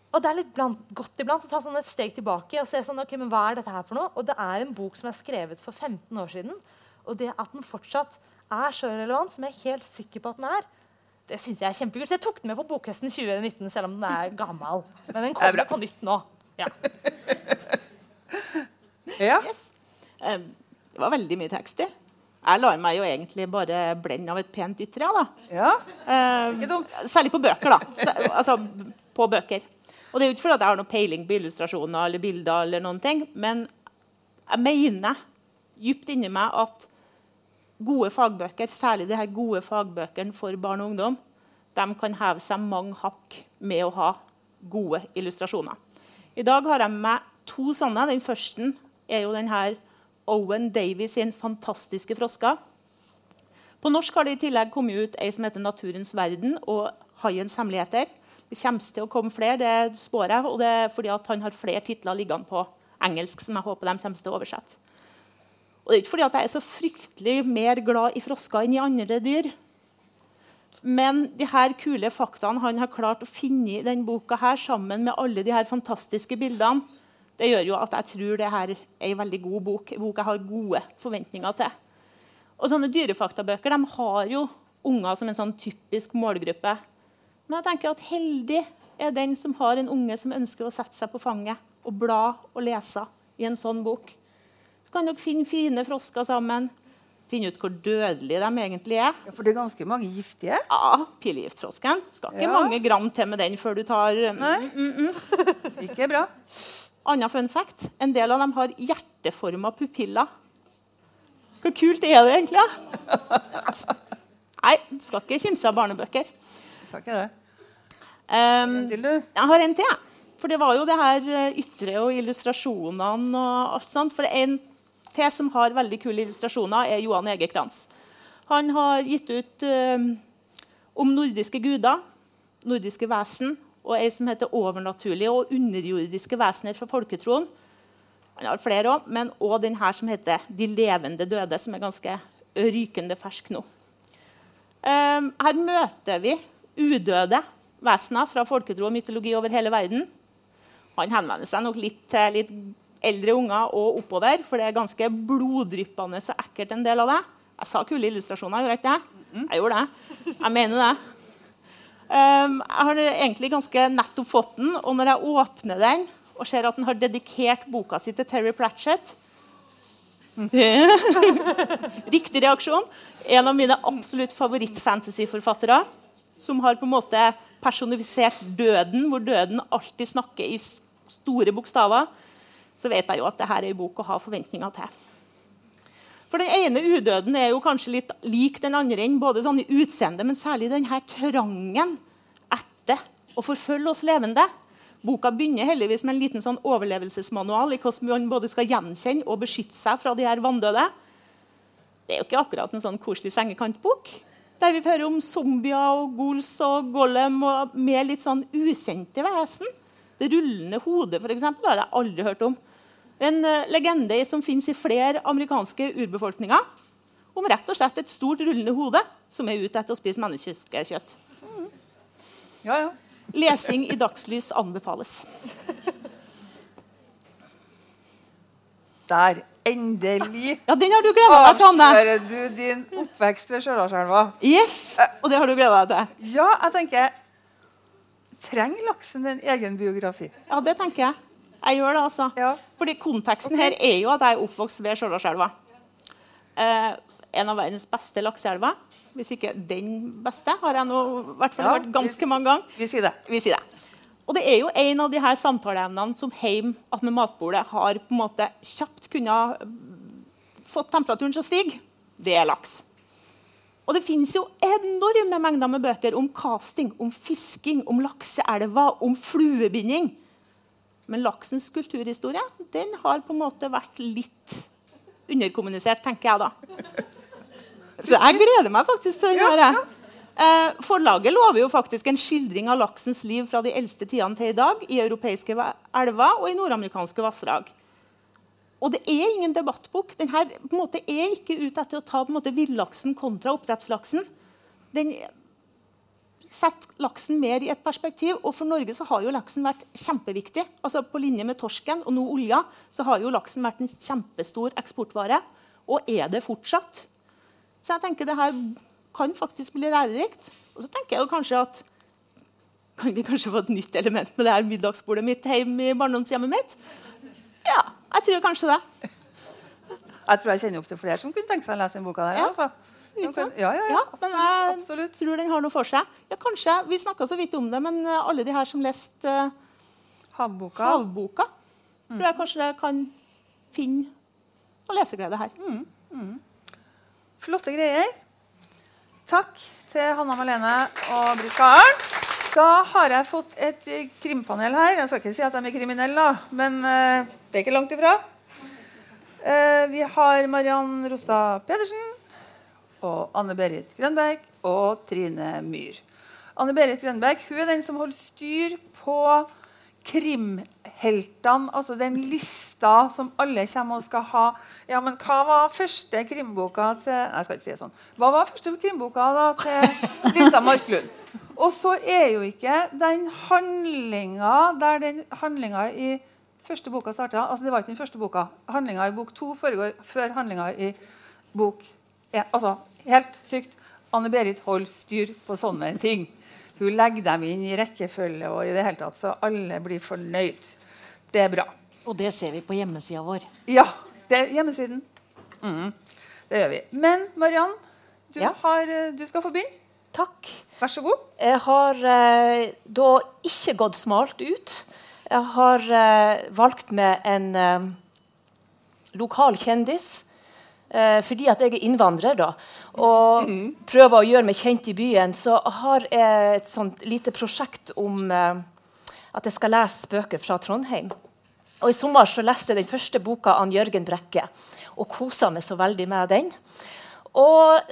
og det er litt blant, godt iblant å ta sånn et steg tilbake og se sånn, ok, men hva er dette her for noe. Og det er en bok som er skrevet for 15 år siden. Og det at den fortsatt er så relevant, som jeg er helt sikker på at den er, det syns jeg er kjempekult. Så jeg tok den med på Bokhesten 2019, selv om den er gammel. Men den kommer på nytt nå. Ja. ja. Yes. Um, det var veldig mye tekst i. Jeg lar meg jo egentlig bare blende av et pent ytre. Da. Ja. Um, Ikke dumt. Særlig på bøker. da. altså på bøker. Og det er jo ikke fordi jeg har noe peiling på illustrasjoner eller bilder, eller noen ting, men jeg mener dypt inni meg at gode fagbøker, særlig de her gode fagbøkene for barn og ungdom, de kan heve seg mange hakk med å ha gode illustrasjoner. I dag har jeg med meg to sånne. Den første er jo denne Owen Davies sin 'Fantastiske frosker'. På norsk har det i tillegg kommet ut ei som heter 'Naturens verden' og 'Haiens hemmeligheter'. Det kommer til å komme flere, det spår jeg, og det er fordi han har flere titler liggende på engelsk som jeg håper de kommer til å oversette. Og det er ikke fordi jeg er så fryktelig mer glad i frosker enn i andre dyr. Men de her kule faktaene han har klart å finne i denne boka her, sammen med alle de her fantastiske bildene, det gjør jo at jeg tror det her er en veldig god bok. En bok jeg har gode forventninger til. Og sånne Dyrefaktabøker de har jo unger som en sånn typisk målgruppe. Men jeg tenker at heldig er den som har en unge som ønsker å sette seg på fanget og bla og lese i en sånn bok. Så kan dere finne fine frosker sammen. Finne ut hvor dødelige de egentlig er. Ja, for det er ganske mange giftige. Ja, Pilegiftfrosken. Skal ikke Ja. mange gram til med den før du tar mm, Nei. Ikke bra. Annen fun fact. En del av dem har hjerteforma pupiller. Hvor kult er det egentlig? da? Nei, skal ikke kimse av barnebøker. Skal ikke det. Um, jeg har en til. jeg. For det var jo det her eh, ytre og illustrasjonene og alt sånt. For det en til som har veldig kule illustrasjoner, er Johan Ege Kranz. Han har gitt ut eh, om nordiske guder, nordiske vesen, og ei som heter 'Overnaturlige og underjordiske vesener fra folketroen'. Han har flere òg, men òg den her som heter 'De levende døde', som er ganske rykende fersk nå. Um, her møter vi udøde vesener fra folketro og mytologi over hele verden. Han henvender seg nok litt til litt eldre unger og oppover, for det er ganske bloddryppende og ekkelt en del av det. Jeg sa kule illustrasjoner, gjorde jeg ikke det? Jeg gjorde det. Jeg mener det. Um, jeg har egentlig ganske nettopp fått den, og når jeg åpner den og ser at den har dedikert boka si til Terry Pratchett Riktig reaksjon. En av mine absolutt favoritt-fantasyforfattere. Som har på en måte personifisert døden, hvor døden alltid snakker i store bokstaver. Så vet jeg jo at dette er en bok å ha forventninger til. For Den ene udøden er jo kanskje litt lik den andre, enn, både sånn i utseende, men særlig denne trangen etter å forfølge oss levende. Boka begynner heldigvis med en liten sånn overlevelsesmanual i hvordan man både skal gjenkjenne og beskytte seg fra de her vanndøde. Det er jo ikke akkurat en sånn koselig sengekantbok. Der vi hører om zombier og ghouls og golem og med litt sånn ukjente vesen. Det rullende hodet for eksempel, har jeg aldri hørt om. En eh, legende som finnes i flere amerikanske urbefolkninger. Om rett og slett et stort rullende hode som er ute etter å spise menneskekjøtt. Ja, ja. Lesing i dagslys anbefales. Der. Endelig Ja, Den har du gleda deg til, Anne. avslører du din oppvekst ved Stjørdalselva. Yes, Og det har du gleda deg til. Ja, jeg tenker Trenger laksen en egen biografi? Ja, det tenker jeg. Jeg gjør det, altså. Ja. Fordi konteksten her er jo at jeg er oppvokst ved Stjørdalselva. Eh, en av verdens beste lakseelver. Hvis ikke den beste, har jeg nå hvert fall Ja, hørt ganske mange ganger. Vi sier det. Vi sier det. Og det er jo en av de her samtaleemnene som hjemme attmed matbordet har på en måte kjapt kunnet fått temperaturen til å stige. Det er laks. Og det finnes jo enorme mengder med bøker om casting, om fisking, om lakseelver, om fluebinding. Men laksens kulturhistorie den har på en måte vært litt underkommunisert, tenker jeg da. Så jeg gleder meg faktisk til den her. Eh, forlaget lover jo faktisk en skildring av laksens liv fra de eldste tidene til i dag i europeiske elver og i nordamerikanske vassdrag. Og det er ingen debattbok. Den her på en måte er ikke ute etter å ta på en måte villaksen kontra oppdrettslaksen. Den setter laksen mer i et perspektiv. Og for Norge så har jo laksen vært kjempeviktig. Altså På linje med torsken og nå olja så har jo laksen vært en kjempestor eksportvare. Og er det fortsatt. Så jeg tenker det her kan faktisk bli lærerikt. Og så tenker jeg jo kanskje at kan vi kanskje få et nytt element med det her middagsbordet mitt hjemme i barndomshjemmet mitt? Ja, jeg tror kanskje det. Jeg tror jeg kjenner opp til flere som kunne tenke seg å lese den boka der. Ja. Altså. Ja, ja, ja. Ja, men jeg Absolutt. tror den har noe for seg. Ja, kanskje, Vi snakka så vidt om det, men eh, alle de her som leste uh, Havboka. Havboka, tror jeg kanskje kan finne noe leseglede her. Flotte greier. Takk til Hanna Malene og Britt Karen. Da har jeg fått et eh, krimpanel her. Jeg skal ikke si at de er kriminelle, men uh, det er ikke langt ifra. Uh, vi har Mariann Rostad Pedersen og Anne Berit Grønberg og Trine Myhr. Anne Berit Grønberg hun er den som holder styr på krimheltene, altså den lista som alle kommer og skal ha. Ja, men hva var første krimboka til Nei, jeg skal ikke si det sånn. Hva var første krimboka da til Lisa Marklund? Og så er jo ikke den handlinga der den handlinga i første boka starta altså Det var ikke den første boka. Handlinga i bok to foregår før handlinga i bok. Altså, helt sykt. Anne Berit holder styr på sånne ting. Hun legger dem inn i rekkefølge, og i det hele tatt, så alle blir fornøyd. Det er bra. Og det ser vi på hjemmesida vår. Ja, Til hjemmesiden. Mm, det gjør vi. Men Mariann, du, Ja. har, eh, du skal få begynne. Takk. Vær så god. Jeg har eh, da ikke gått smalt ut. Jeg har eh, valgt med en eh, lokal kjendis. Eh, fordi at jeg er innvandrer da, og prøver å gjøre meg kjent i byen, så har jeg et sånt lite prosjekt om eh, at jeg skal lese bøker fra Trondheim. Og I sommer så leste jeg den første boka av Jørgen Brekke og kosa meg så veldig med den. Og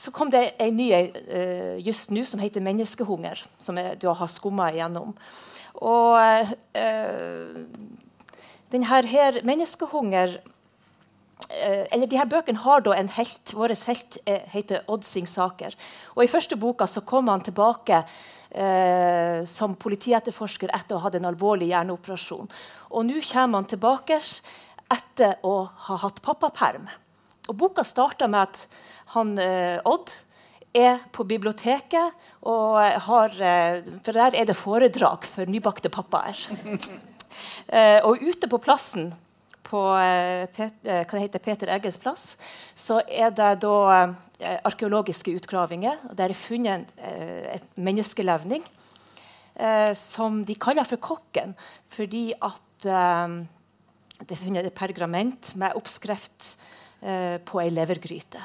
så kom det en ny eh, just nå som heter 'Menneskehunger', som jeg du har skumma igjennom. Og eh, den her, 'Menneskehunger' eh, eller de her Bøkene har da en helt. Vår helt eh, heter Odd Singsaker. Og I første boka så kom han tilbake eh, som politietterforsker etter å ha hatt en alvorlig hjerneoperasjon. Og nå kommer han tilbake etter å ha hatt pappaperm. Og Boka starter med at han, eh, Odd er på biblioteket, og har, eh, for der er det foredrag for nybakte pappaer. Eh, og ute på plassen på eh, Pet, eh, Peter Egges plass, så er det da eh, arkeologiske utgravinger. og Der er funnet et menneskelevning som de kaller for Kokken, fordi at det er funnet et pergament med oppskrift på ei levergryte.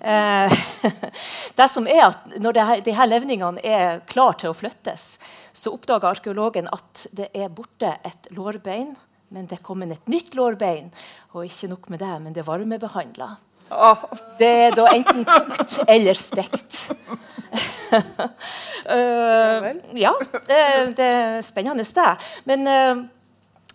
Det som er at Når det her, de her levningene er klare til å flyttes, så oppdager arkeologen at det er borte et lårbein, men det er kommet et nytt lårbein. Og ikke nok med det, men det varmebehandla. Det er da enten kokt eller stekt. uh, ja, det, det er spennende, det. Men uh,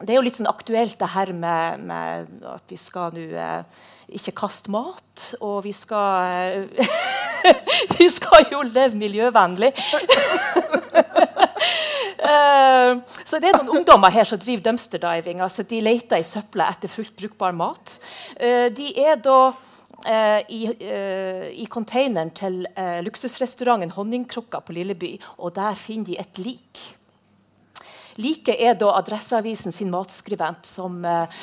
det er jo litt sånn aktuelt det her med, med at vi skal nå uh, ikke kaste mat, og vi skal Vi skal jo leve miljøvennlig. Eh, så det er noen ungdommer her som driver dumpster diving. altså De leter i søpla etter fullt brukbar mat. Eh, de er da eh, i, eh, i containeren til eh, luksusrestauranten Honningkrukka på Lilleby, og der finner de et lik. Liket er da Adresseavisen sin matskribent som eh,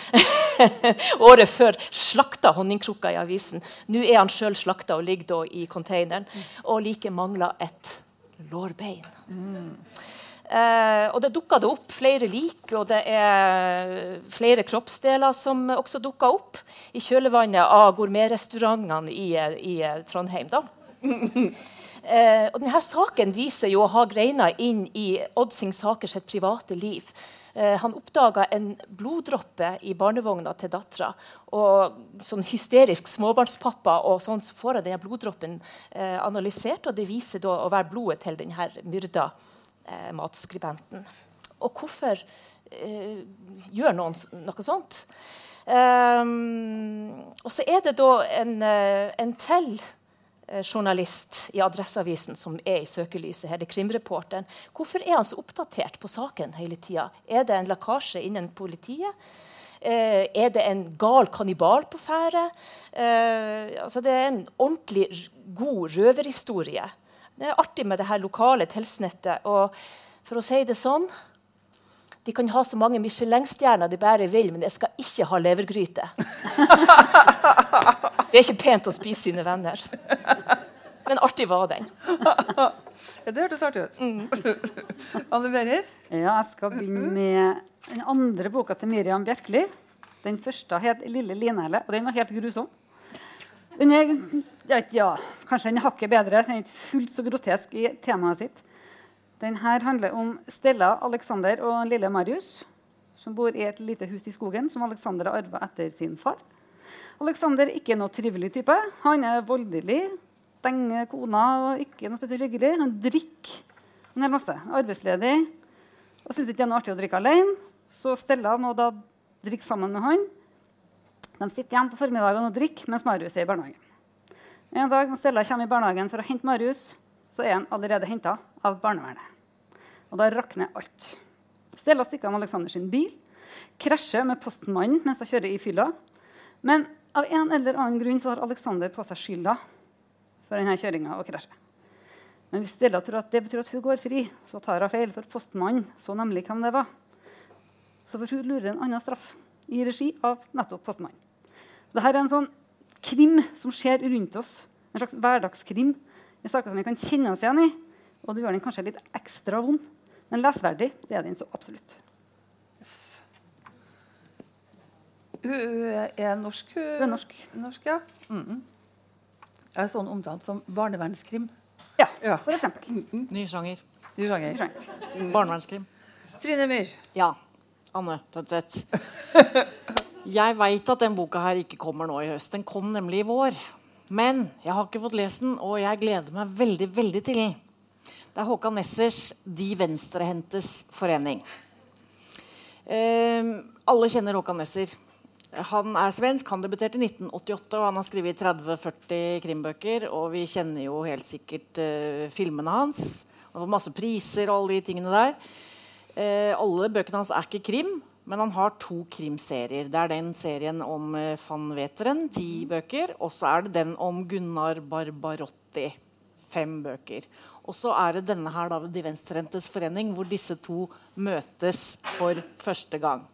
året før slakta honningkrukka i avisen. Nå er han sjøl slakta og ligger da i containeren. Og liket mangler et lårbein. Eh, og det dukka det opp flere lik, og det er flere kroppsdeler som også dukka opp i kjølvannet av gourmetrestaurantene i, i Trondheim. da. Eh, og denne Saken viser jo å ha greina inn i Odd Singsaker sitt private liv. Eh, han oppdaga en bloddråpe i barnevogna til dattera. Og sånn hysterisk småbarnspappa og sånn så får han denne bloddråpen eh, analysert, og det viser da å være blodet til denne myrda eh, matskribenten. Og hvorfor eh, gjør noen noe sånt? Um, og så er det da en, eh, en til eh, journalist i Adresseavisen som er i søkelyset. her, det er krimreporteren. Hvorfor er han så oppdatert på saken hele tida? Er det en lekkasje innen politiet? Eh, er det en gal kannibal på ferde? Eh, altså det er en ordentlig god røverhistorie. Det er artig med det her lokale tilsnittet. Og for å si det sånn De kan ha så mange Michelin-stjerner de bare vil, men jeg skal ikke ha levergryte. Det er ikke pent å spise sine venner. Men artig var den. Ja, det hørtes artig ut. Anne Berit? Ja, jeg skal begynne med den andre boka til Miriam Bjerkeli. Den første het 'Lille Linele', og den var helt grusom. Den er ja, kanskje den er hakket bedre. Den er ikke fullt så grotesk i temaet sitt. Den her handler om Stella, Alexander og lille Marius, som bor i et lite hus i skogen som Alexander har arva etter sin far. Alexander er ikke noe trivelig type. Han er voldelig, stenger kona og ikke noe spesielt hyggelig. Han drikker en hel masse. Arbeidsledig og syns ikke det er noe artig å drikke alene. Så Stella må da drikke sammen med han. De sitter hjemme på formiddagen og drikker mens Marius er i barnehagen. En dag når Stella kommer i barnehagen for å hente Marius, så er han allerede henta av barnevernet. Og da rakner alt. Stella stikker av med Alexander sin bil, krasjer med postmannen mens hun kjører i fylla. Men av en eller annen grunn så har Alexander på seg skylda for denne kjøringa og krasjet. Men hvis Stella tror at det betyr at hun går fri, så tar hun feil, for postmannen så nemlig hvem det var. Så får hun lure en annen straff. i regi av nettopp Postmann. Dette er en sånn krim som skjer rundt oss. En slags hverdagskrim. En saker som vi kan kjenne oss igjen i. Og det gjør den kanskje litt ekstra vond. Men lesverdig det er den så absolutt. Hun er norsk, hun. Er norsk. norsk ja. Mm Er sånn omtalt som barnevernskrim? Ja, Ja. for eksempel. Ny sjanger. Ny sjanger. Skjønner. Barnevernskrim. Trine Myhr. Ja. Anne Tønseth. Jeg veit at den boka her ikke kommer nå i høst. Den kom nemlig i vår. Men jeg har ikke fått lest den, og jeg gleder meg veldig veldig til den. Det er Håkan Nessers 'De venstrehendtes forening'. Eh, alle kjenner Håkan Nesser. Han er svensk, han debuterte i 1988 og han har skrevet 30-40 krimbøker. Og vi kjenner jo helt sikkert eh, filmene hans. Han får masse priser og alle de tingene der. Eh, alle bøkene hans er ikke krim, men han har to krimserier. Det er den serien om eh, van Veteren, ti bøker. Og så er det den om Gunnar Barbarotti, fem bøker. Og så er det denne her, da, De venstrehendtes forening, hvor disse to møtes for første gang.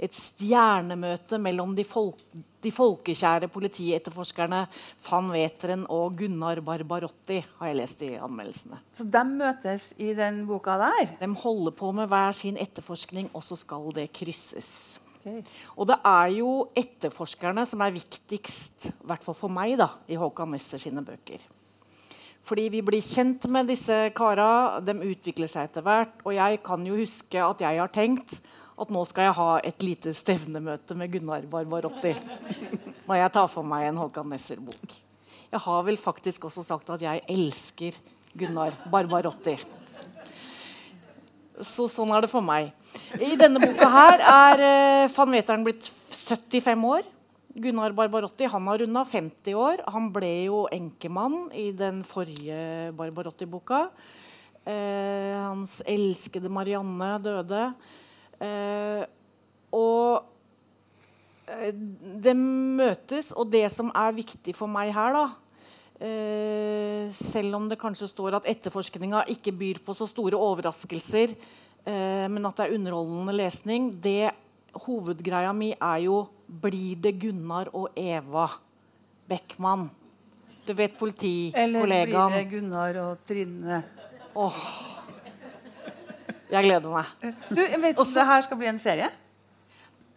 Et stjernemøte mellom de, folk, de folkekjære politietterforskerne van Veteren og Gunnar Barbarotti, har jeg lest i anmeldelsene. Så de møtes i den boka der? De holder på med hver sin etterforskning, og så skal det krysses. Okay. Og det er jo etterforskerne som er viktigst, i hvert fall for meg, da, i Håkan Nesser sine bøker. Fordi vi blir kjent med disse kara, de utvikler seg etter hvert. Og jeg kan jo huske at jeg har tenkt at nå skal jeg ha et lite stevnemøte med Gunnar Barbarotti. Når jeg tar for meg en Håkan Nesser-bok. Jeg har vel faktisk også sagt at jeg elsker Gunnar Barbarotti. Så sånn er det for meg. I denne boka her er eh, van Veteren blitt 75 år. Gunnar Barbarotti han har runda 50 år. Han ble jo enkemann i den forrige Barbarotti-boka. Eh, hans elskede Marianne døde. Eh, og eh, det møtes, og det som er viktig for meg her, da eh, Selv om det kanskje står at etterforskninga ikke byr på så store overraskelser, eh, men at det er underholdende lesning det Hovedgreia mi er jo Blir det Gunnar og Eva Beckmann? Du vet politikollegaen. Eller blir det Gunnar og Trine? Åh. Jeg gleder meg. Du, jeg vet om det her skal bli en serie?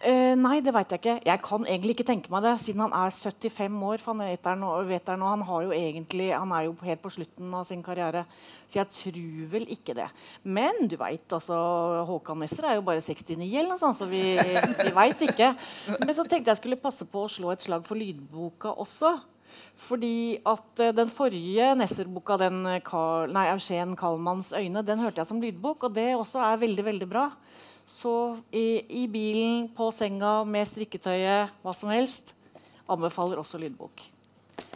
Uh, nei, det veit jeg ikke. Jeg kan egentlig ikke tenke meg det, siden han er 75 år. For han, vet der nå, vet nå, han, har jo egentlig, han er jo helt på slutten av sin karriere. Så jeg tror vel ikke det. Men du veit, altså, Håkan Nesser er jo bare 69 eller noe sånt, så vi, vi veit ikke. Men så tenkte jeg skulle passe på å slå et slag for lydboka også. Fordi at eh, den forrige Nesser-boka, den eh, Karl, nei, Eugen Kallmanns 'Øyne', den hørte jeg som lydbok, og det også er veldig, veldig bra. Så i, i bilen, på senga, med strikketøyet, hva som helst. Anbefaler også lydbok.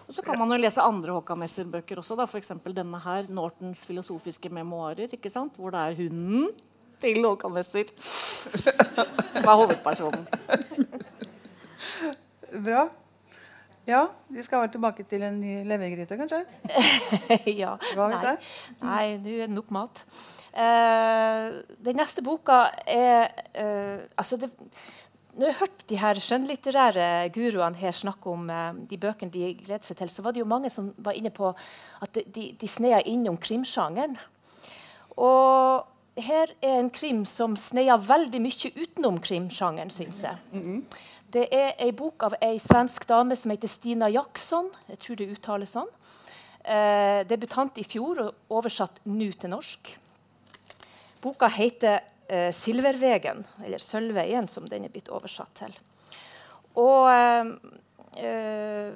Og så kan man jo lese andre Håkan Nesser-bøker også. F.eks. denne her, 'Nortons filosofiske memoarer', ikke sant? hvor det er hunden til Håkan Nesser som er hovedpersonen. Bra. Ja, vi skal vel tilbake til en ny levergryte, kanskje? ja. Hva vet Nei, jeg? Nei nå er det nok mat. Uh, den neste boka er uh, altså det, Når jeg hørte de her skjønnlitterære guruene her snakke om uh, de bøkene de gleder seg til, så var det jo mange som var inne på at de, de, sneia innom krimsjangeren. Og her er en krim som sneia veldig mye utenom krimsjangeren, syns jeg. Det er ei bok av ei svensk dame som heter Stina Jackson. Jeg tror det uttales sånn. Eh, debutant i fjor og oversatt nå til norsk. Boka heter eh, 'Silvervegen', eller 'Sølvveien', som den er blitt oversatt til. Og eh, eh,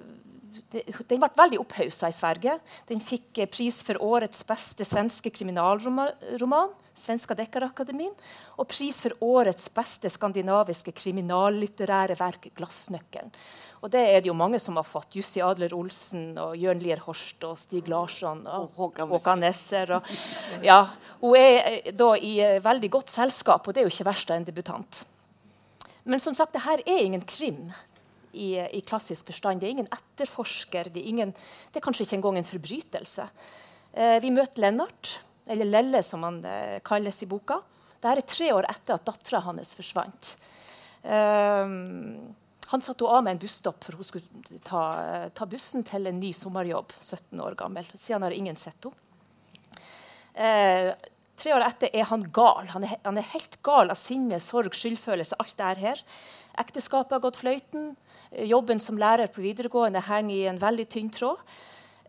det, Den ble veldig opphaussa i Sverige. Den fikk eh, pris for årets beste svenske kriminalroman, Svenska Dekkarakademien, og pris for årets beste skandinaviske kriminallitterære verk, 'Glassnøkkelen'. Og det er det jo mange som har fått. Jussi Adler Olsen, og Jørn Lier Horst og Stig Larsson og, Håkan Nesser. Og, ja, hun er eh, da i eh, veldig godt selskap, og det er jo ikke verst av en debutant. Men som sagt, det her er ingen krim i, i klassisk forstand. Det er ingen etterforsker. Det er, ingen, det er kanskje ikke engang en forbrytelse. Eh, vi møter Lennart, eller Lelle som han eh, kalles i boka. Dette er tre år etter at dattera hans forsvant. Eh, han satte henne av med en busstopp for hun skulle ta, ta, bussen til en ny sommerjobb. 17 år gammel. Siden har ingen sett henne. Eh, tre år etter er han gal. Han er, han er, helt gal av sinne, sorg, skyldfølelse. alt det her. Ekteskapet har gått fløyten. Jobben som lærer på videregående henger i en veldig tynn tråd.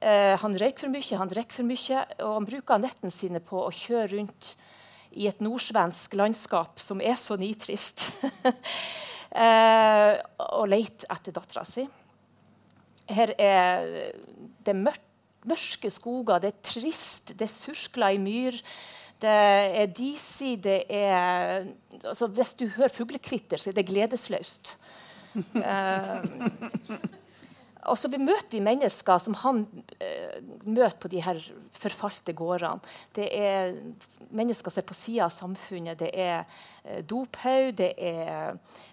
Eh, han røyker for mye, han drikker for mye, og han bruker nettene sine på å kjøre rundt i et nordsvensk landskap som er så nitrist. eh, og leter etter dattera si. Her er det mørkt, mørke skoger, det er trist, det er surskler i myr. Det er disig, det er altså Hvis du hører fuglekvitter, så er det gledesløst. Uh, og så møter vi mennesker som han eh, møter på de her forfalte gårdene. Det er mennesker som er på sida av samfunnet. Det er eh, dophaug.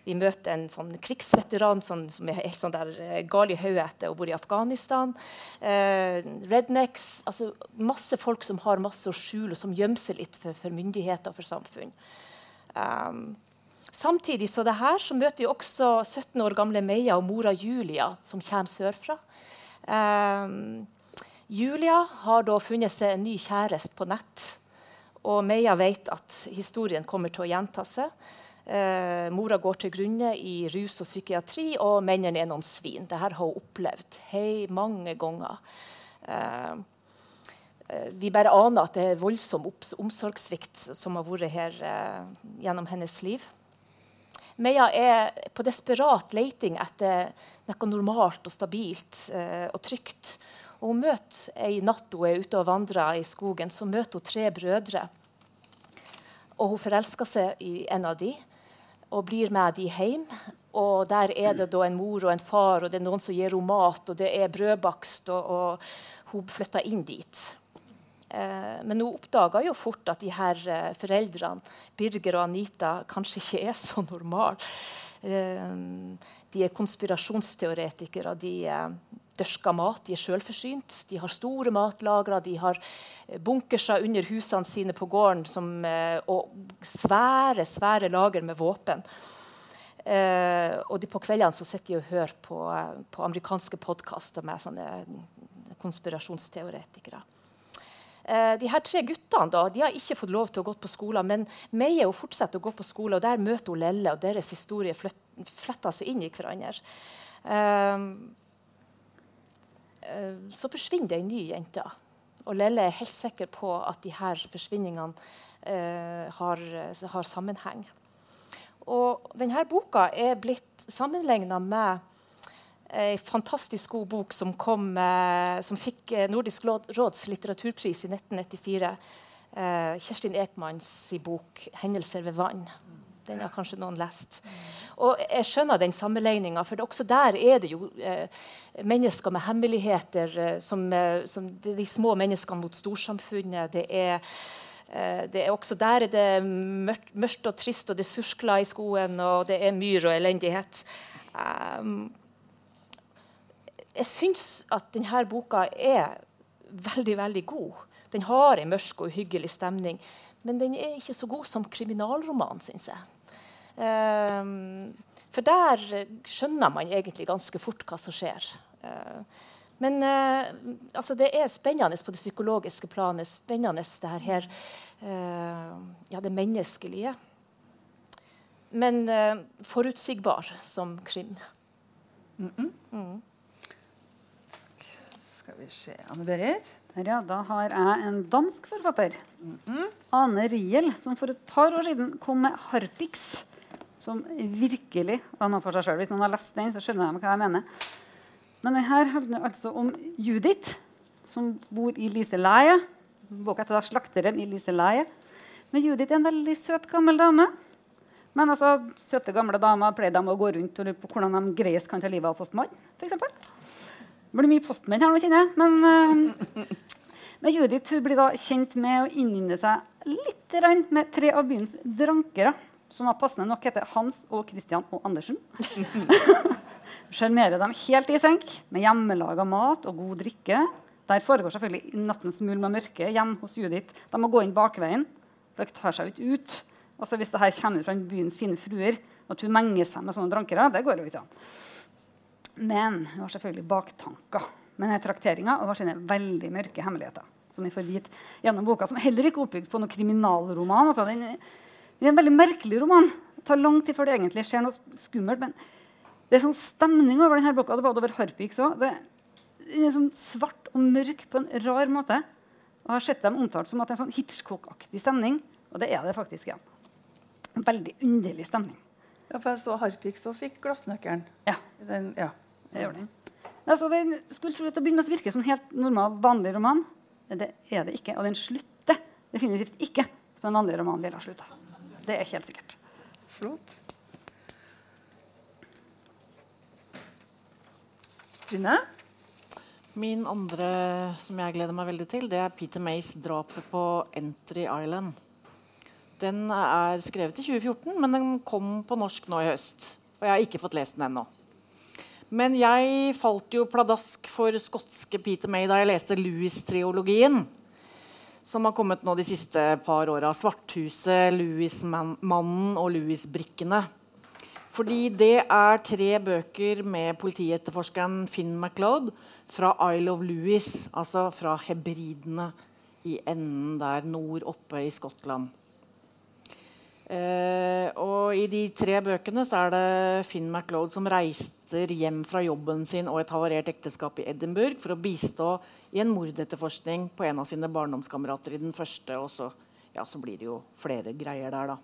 Vi møter en sånn krigsveteran sånn, som er helt sånn der eh, gal i hodet og bor i Afghanistan. Eh, rednecks. Altså masse folk som har masse å skjule, og som gjemmer seg litt for, for myndigheter og for samfunn. Um, Samtidig så det her, så møter vi også 17 år gamle Meia og mora Julia, som kommer sørfra. Um, Julia har da funnet seg en ny kjæreste på nett. Og Meia vet at historien kommer til å gjenta seg. Uh, mora går til grunne i rus og psykiatri, og mennene er noen svin. Dette har hun opplevd hei, mange ganger. Uh, vi bare aner at det er voldsom omsorgssvikt som har vært her uh, gjennom hennes liv. Meia er på desperat leiting etter noe normalt og stabilt eh, og trygt. Og hun møter ei natt hun er ute og vandrer i skogen, så møter hun tre brødre. Og hun forelsker seg i en av de og blir med de hjem. Og der er det da en mor og en far, og det er noen som gir henne mat, og det er brødbakst, og, og hun flytter inn dit. Eh, men hun oppdaga jo fort at de her eh, foreldrene, Birger og Anita, kanskje ikke er så normale. Eh, de er konspirasjonsteoretikere. De dørsker mat, de er selvforsynt. De har store matlagre, de har bunkerser under husene sine på gården som, og svære svære lager med våpen. Uh, og de på kveldene så sitter de og hører på, på amerikanske podkaster med sånne konspirasjonsteoretikere. Eh, de her tre guttene da, de har ikke fått lov til å gå på skolen, men Meie hun fortsetter å gå på skole, og der møter hun Lelle, og deres historie fletter seg inn i hverandre. Eh, eh, så forsvinner det ei ny jente. Og Lelle er helt sikker på at de her forsvinningene eh, har, har, sammenheng. Og denne boka er blitt sammenligna med en fantastisk god bok som, kom, eh, som fikk eh, Nordisk råds litteraturpris i 1994. Eh, Kjerstin Ekmanns bok 'Hendelser ved vann'. Den har kanskje noen lest. Og Jeg skjønner den sammenligninga, for også der er det jo eh, mennesker med hemmeligheter. Eh, som, eh, som de, små menneskene mot storsamfunnet. Det er, det er også Der er det mørkt, mørkt, og trist, og det surskler i skoen, og det er myr og elendighet. Um, jeg syns at denne boka er veldig, veldig god. Den har en mørk og uhyggelig stemning. Men den er ikke så god som kriminalroman, syns jeg. Um, for der skjønner man egentlig ganske fort hva som skjer. Uh, men uh, altså det er spennende på det psykologiske planet. Spennende det her, uh, ja, det menneskelige. Men forutsigbar som krim. Mm -mm. Mm. Skal vi se Anne-Berit? Ja, da har jeg en dansk forfatter. Mm -hmm. Ane Riel, som for et par år siden kom med 'Harpiks'. Som virkelig var noe for seg sjøl. Hvis noen har lest den, så skjønner de hva jeg mener. Men denne handler altså om Judith, som bor i Liseleie. Boka heter 'Slakteren i Liseleie'. Men Judith er en veldig søt, gammel dame. Men altså, søte, gamle damer pleier de å gå rundt og lure på hvordan de greiest kan ta livet av postmann. For eksempel. Det blir mye postmenn her nå, kjenner jeg. Men, uh, men Judith blir da kjent med å innynde seg litt med tre av byens drankere. Som da passende nok heter Hans og Christian og Andersen. Sjarmerer dem helt i senk med hjemmelaga mat og god drikke. Der foregår selvfølgelig nattens mulm og mørke hjemme hos Judith. De må gå inn bakveien, for de tar seg ikke ut Altså Hvis det her kommer fra byens fine fruer, og at hun menger seg med sånne drankere, det går jo ikke an. Men hun har selvfølgelig baktanker med denne trakteringa og har sine veldig mørke hemmeligheter. Som vi får vite gjennom boka, som heller ikke er oppbygd på noen kriminalroman. Altså, den, det er en veldig merkelig roman. Det tar lang tid før det egentlig skjer noe skummelt. Men det er sånn stemning over denne boka. Det var det over Harpix òg. Det er sånn svart og mørk på en rar måte. Og jeg har sett dem omtalt som at det er en sånn Hitchcock-aktig stemning. Og det er det faktisk. ja. En veldig underlig stemning. Ja, for jeg så Harpix og fikk glassnøkkelen. Ja. Den, ja. Det gjør den. Altså, den skulle tro at det begynner med å virke som en helt normal, vanlig roman. Det er det ikke. Og den slutter definitivt ikke som en vanlig roman ville ha slutta. Det er helt sikkert. Flott. Trine? Min andre som jeg gleder meg veldig til, det er Peter Mays 'Drapet på Entry Island'. Den er skrevet i 2014, men den kom på norsk nå i høst. Og jeg har ikke fått lest den ennå. Men jeg falt jo pladask for skotske Peter May da jeg leste Louis-triologien. Som har kommet nå de siste par åra. 'Svarthuset', 'Louis-mannen' og 'Louis-brikkene'. Fordi det er tre bøker med politietterforskeren Finn MacLeod fra Isle of Louis, altså fra Hebridene i enden der nord oppe i Skottland. Eh, og I de tre bøkene så er det Finn MacLeod som reiser hjem fra jobben sin og et havarert ekteskap i Edinburgh for å bistå i en mordetterforskning på en av sine barndomskamerater i den første. Og så, ja, så blir det jo flere greier der, da.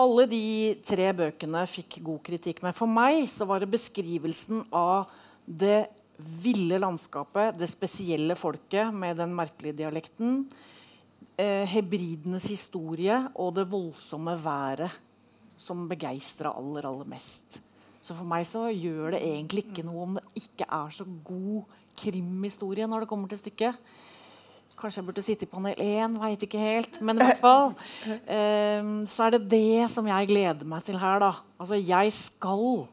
Alle de tre bøkene fikk god kritikk. Men for meg så var det beskrivelsen av det ville landskapet, det spesielle folket med den merkelige dialekten, eh, hebridenes historie og det voldsomme været som begeistra aller, aller mest. Så for meg så gjør det egentlig ikke noe om det ikke er så god krimhistorie når det kommer til stykket. Kanskje jeg burde sitte i panel 1, veit ikke helt. Men i hvert fall um, så er det det som jeg gleder meg til her. da. Altså, jeg skal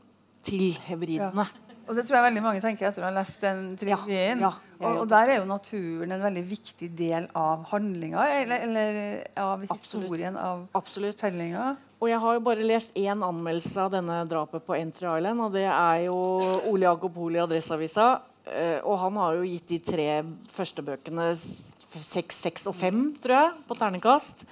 til hebridene. Ja. Og det tror jeg veldig mange tenker etter å ha lest den trilogien. Ja, ja, og, og, der er jo naturen en veldig viktig del av handlinga, eller, eller av historien Absolutt. av Absolutt. fortellinga. Og jeg har jo bare lest én anmeldelse av denne drapet på Entry Island, og det er jo Ole Jakob Hoel i Adresseavisa. Uh, og han har jo gitt de tre første bøkene seks, seks og fem, tror jeg, på terningkast.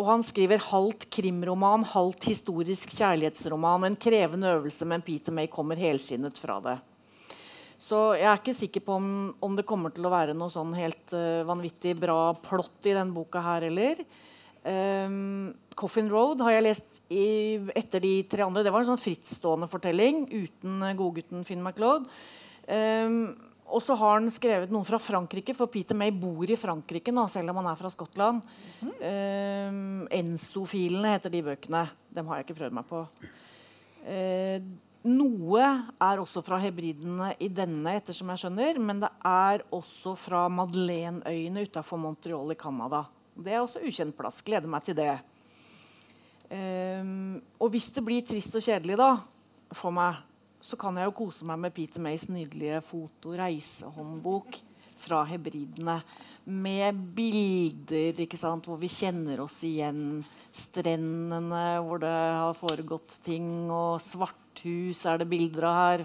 Og han skriver halvt krimroman, halvt historisk kjærlighetsroman. En krevende øvelse, men Peter May kommer helskinnet fra det. Så jeg er ikke sikker på om, om det kommer til å være noe sånn helt uh, vanvittig bra plott i denne boka her heller. Um, Coffin Road har jeg lest i, etter de tre andre. Det var en sånn frittstående fortelling uten uh, godgutten Finn MacLeod. Um, og så har han skrevet noen fra Frankrike, for Peter May bor i Frankrike nå, selv om han er fra Skottland. Mm. Uh, Enso-filene heter de bøkene. Dem har jeg ikke prøvd meg på. Uh, noe er også fra hebridene i denne, ettersom jeg skjønner, men det er også fra Madeleine-øyene utafor Montreal i Canada. Det er også ukjent plass. Gleder meg til det. Um, og hvis det blir trist og kjedelig da, for meg, så kan jeg jo kose meg med Peter Mays nydelige foto-reisehåndbok fra hebridene. Med bilder ikke sant, hvor vi kjenner oss igjen. Strendene hvor det har foregått ting. Og svarthus er det bilder av her.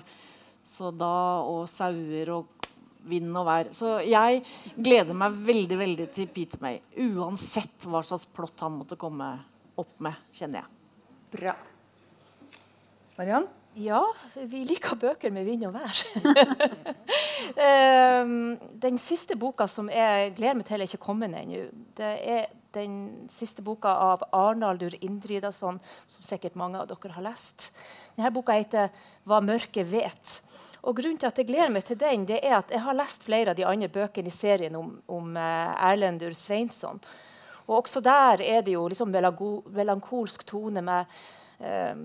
Så da, og sauer og vind og vær. Så jeg gleder meg veldig veldig til Peter May. Uansett hva slags plott han måtte komme opp med, kjenner jeg. Bra. Mariann? Ja, vi liker bøker med vind og vær. um, den siste boka som jeg gleder meg til, er ikke kommet ennå. Det er den siste boka av Arnaldur Indridason, som sikkert mange av dere har lest. Denne boka heter 'Hva mørket vet'. Og grunnen til at Jeg gleder meg til den, det er at jeg har lest flere av de andre bøkene i serien om, om uh, Erlendur Sveinsson. Og også der er det jo liksom melankolsk tone med uh,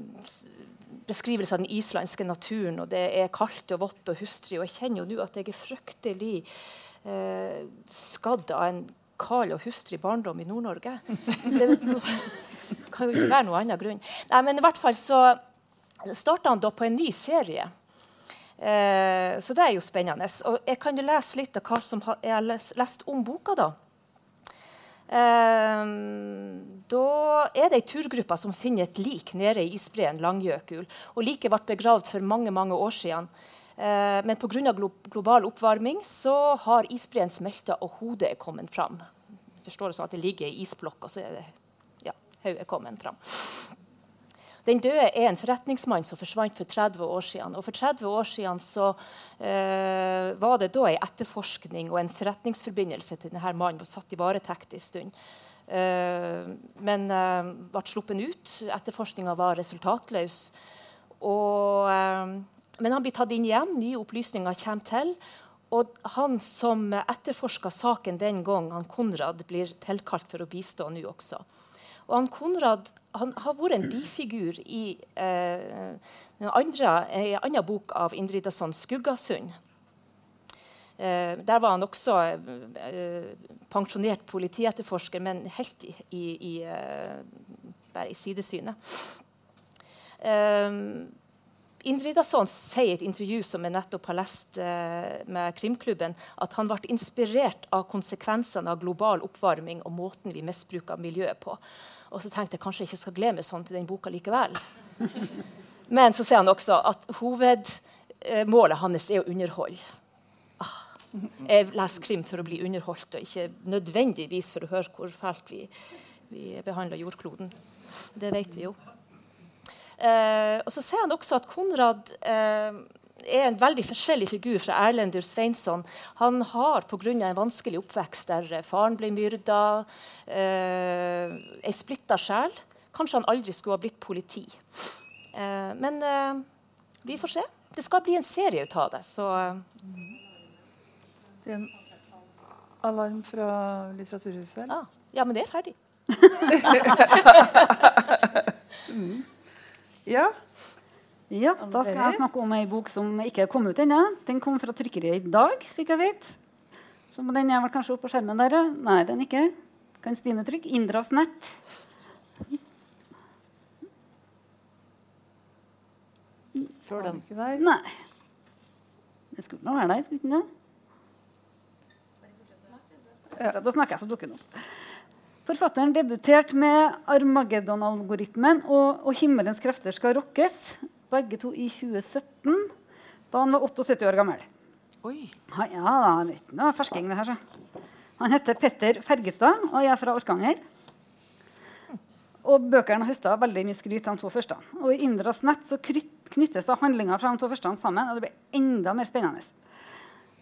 beskrivelse av den islandske naturen. og Det er kaldt og vått og hustrig. Og jeg kjenner jo nå at jeg er fryktelig eh, skadd av en kald og hustrig barndom i Nord-Norge. Det kan jo ikke være noen annen grunn. Nei, men i hvert fall så starta han da på en ny serie. Eh, så det er jo spennende. Og jeg kan jo lese litt av hva som jeg har lest om boka. da. Eh, da er det ei turgruppe som finner et lik nede i isbreen Langjøkul. Og Liket ble begravd for mange mange år siden. Eh, men pga. Glo global oppvarming så har isbreen smelta, og hodet er kommet fram. Jeg forstår det sånn at det ligger i isblokk, og så er det, ja, hodet kommet fram. Den døde er en forretningsmann som forsvant for 30 år siden. Og for 30 år siden så, eh, var det da en etterforskning og en forretningsforbindelse til denne mannen. Satt i varetekt en stund. Eh, men eh, ble sluppet ut. Etterforskninga var resultatløs. Og, eh, men han blir tatt inn igjen. Nye opplysninger kommer til. Og han som etterforska saken den gang, han Konrad, blir tilkalt for å bistå nå også. Og han Konrad han har vært en bifigur i eh, en annen bok av Indridasson, 'Skuggasund'. Eh, der var han også eh, pensjonert politietterforsker, men helt i, i, eh, bare i sidesynet. Eh, Indridasson sier i et intervju som jeg nettopp har lest eh, med Krimklubben, at han ble inspirert av konsekvensene av global oppvarming og måten vi misbruker miljøet på. Og så tenkte jeg kanskje jeg ikke skal glemme sånn til den boka likevel. Men så sier han også at hovedmålet hans er å underholde. Ah, jeg leser krim for å bli underholdt, og ikke nødvendigvis for å høre hvor fælt vi, vi behandler jordkloden. Det vet vi jo. Eh, og så sier han også at Konrad eh, er en veldig forskjellig figur fra Erlendur Sveinsson. Han har pga. en vanskelig oppvekst der eh, faren ble myrda, eh, ei splitta sjel. Kanskje han aldri skulle ha blitt politi. Eh, men eh, vi får se. Det skal bli en serie ut av det, så eh. Det er en alarm fra Litteraturhuset? Ah, ja, men det er ferdig. mm. Ja. Ja, Da skal jeg snakke om ei bok som ikke er kommet ut ennå. Den kom fra trykkeriet i dag. fikk jeg vite. Så den er vel kanskje oppe på skjermen der. Nei, den ikke. Kan Stine trykke? Indras nett. Før den ikke der? Nei. Det skulle nå være der, skulle ikke det? Ja, da snakker jeg, så dukker den opp. Forfatteren debuterte med 'Armageddon-algoritmen' og, og 'Himmelens krefter skal rokkes' begge to i 2017, da han var 78 år gammel. Oi. Ha, ja, det var fersking, det her. Så. Han heter Petter Fergestad og jeg er fra Orkanger. Og Bøkene har høsta veldig mye skryt de to første. Og I Indras nett så knyttes handlinga fra de to første sammen, og det blir enda mer spennende.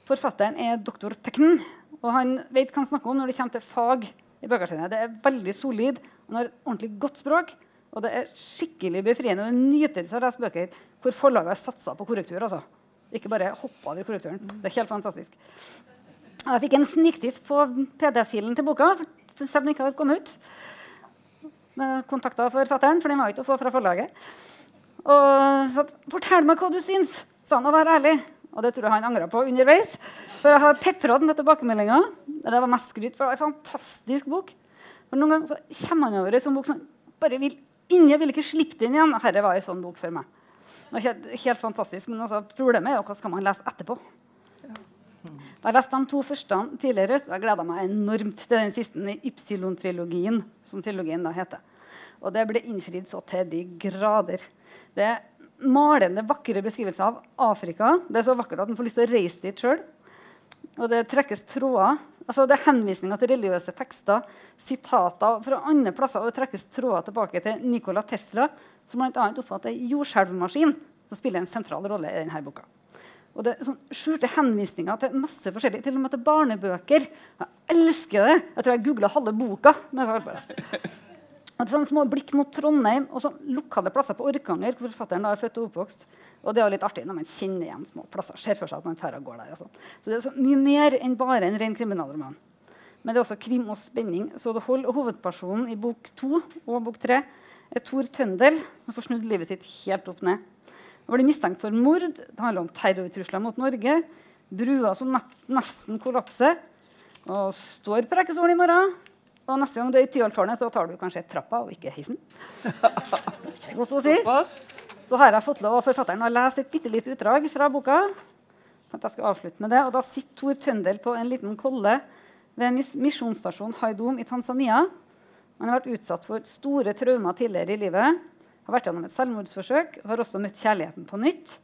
Forfatteren er doktor Tekn, og han vet hva han snakker om når det kommer til fag. i bøkene sine. Det er veldig solid, han har et ordentlig godt språk. Og det er skikkelig befriende og nytelse å lese bøker hvor forlaget har satsa på korrektur. altså. Ikke bare hoppa over korrekturen. Det er helt fantastisk. Jeg fikk en sniktitt på PDF-filen til boka, selv om den ikke har kommet ut. Kontakta forfatteren, for den var ikke å få fra forlaget. Og sa 'Fortell meg hva du syns', sa han, og vær ærlig. Og det tror jeg han angra på underveis. For jeg har pepra med tilbakemeldinger. Det var mest skryt, for det var en fantastisk bok. For Noen ganger så kommer han over en sånn bok som bare vil Ingen ville ikke slippe den igjen. Dette var en sånn bok for meg. Helt, helt, fantastisk. Men altså, problemet er jo hva skal man lese etterpå. Da jeg leste de to første tidligere, så jeg gleda meg enormt til den siste i Ypsilon-trilogien. som trilogien da heter. Og det ble innfridd så til de grader. Det er malende, vakre beskrivelser av Afrika. Det er så vakkert at en får lyst til å reise dit sjøl. Og det trekkes tråder Altså, det er henvisninger til religiøse tekster, sitater fra andre plasser. Og det trekkes tråder tilbake til Nikola Tesla, som bl.a. oppfatter jordskjelvmaskin, som spiller en sentral rolle i denne boka. Og det er sånn skjulte henvisninger til masse forskjellig, til og med til barnebøker. Jeg elsker det! Jeg tror jeg googla halve boka. når jeg på er sånne små blikk mot Trondheim og sånn lokale plasser på Orkanger, hvor forfatteren da er født og oppvokst. Og det er litt artig når man kjenner igjen små plasser. ser for seg at man tar og går der. Og sånn. så det er så mye mer enn bare en ren kriminalroman. Men det er også krim og spenning. Så det holder. Hovedpersonen i bok to og bok tre er Tor Tøndel, som får snudd livet sitt helt opp ned. Han blir mistenkt for mord. Det handler om terrortrusler mot Norge. Brua som nesten kollapser. Og står på rekkestolen i morgen. Og neste gang du er i Tyholttårnet, så tar du kanskje trappa og ikke heisen. Det er godt å si. Så har jeg fått lov av forfatteren å lese et bitte lite utdrag fra boka. At jeg skulle avslutte med det. Og da sitter Tor Tøndel på en liten kolle ved misjonsstasjonen Haidom i Tanzania. Han har vært utsatt for store traumer tidligere i livet. Har vært gjennom et selvmordsforsøk og har også møtt kjærligheten på nytt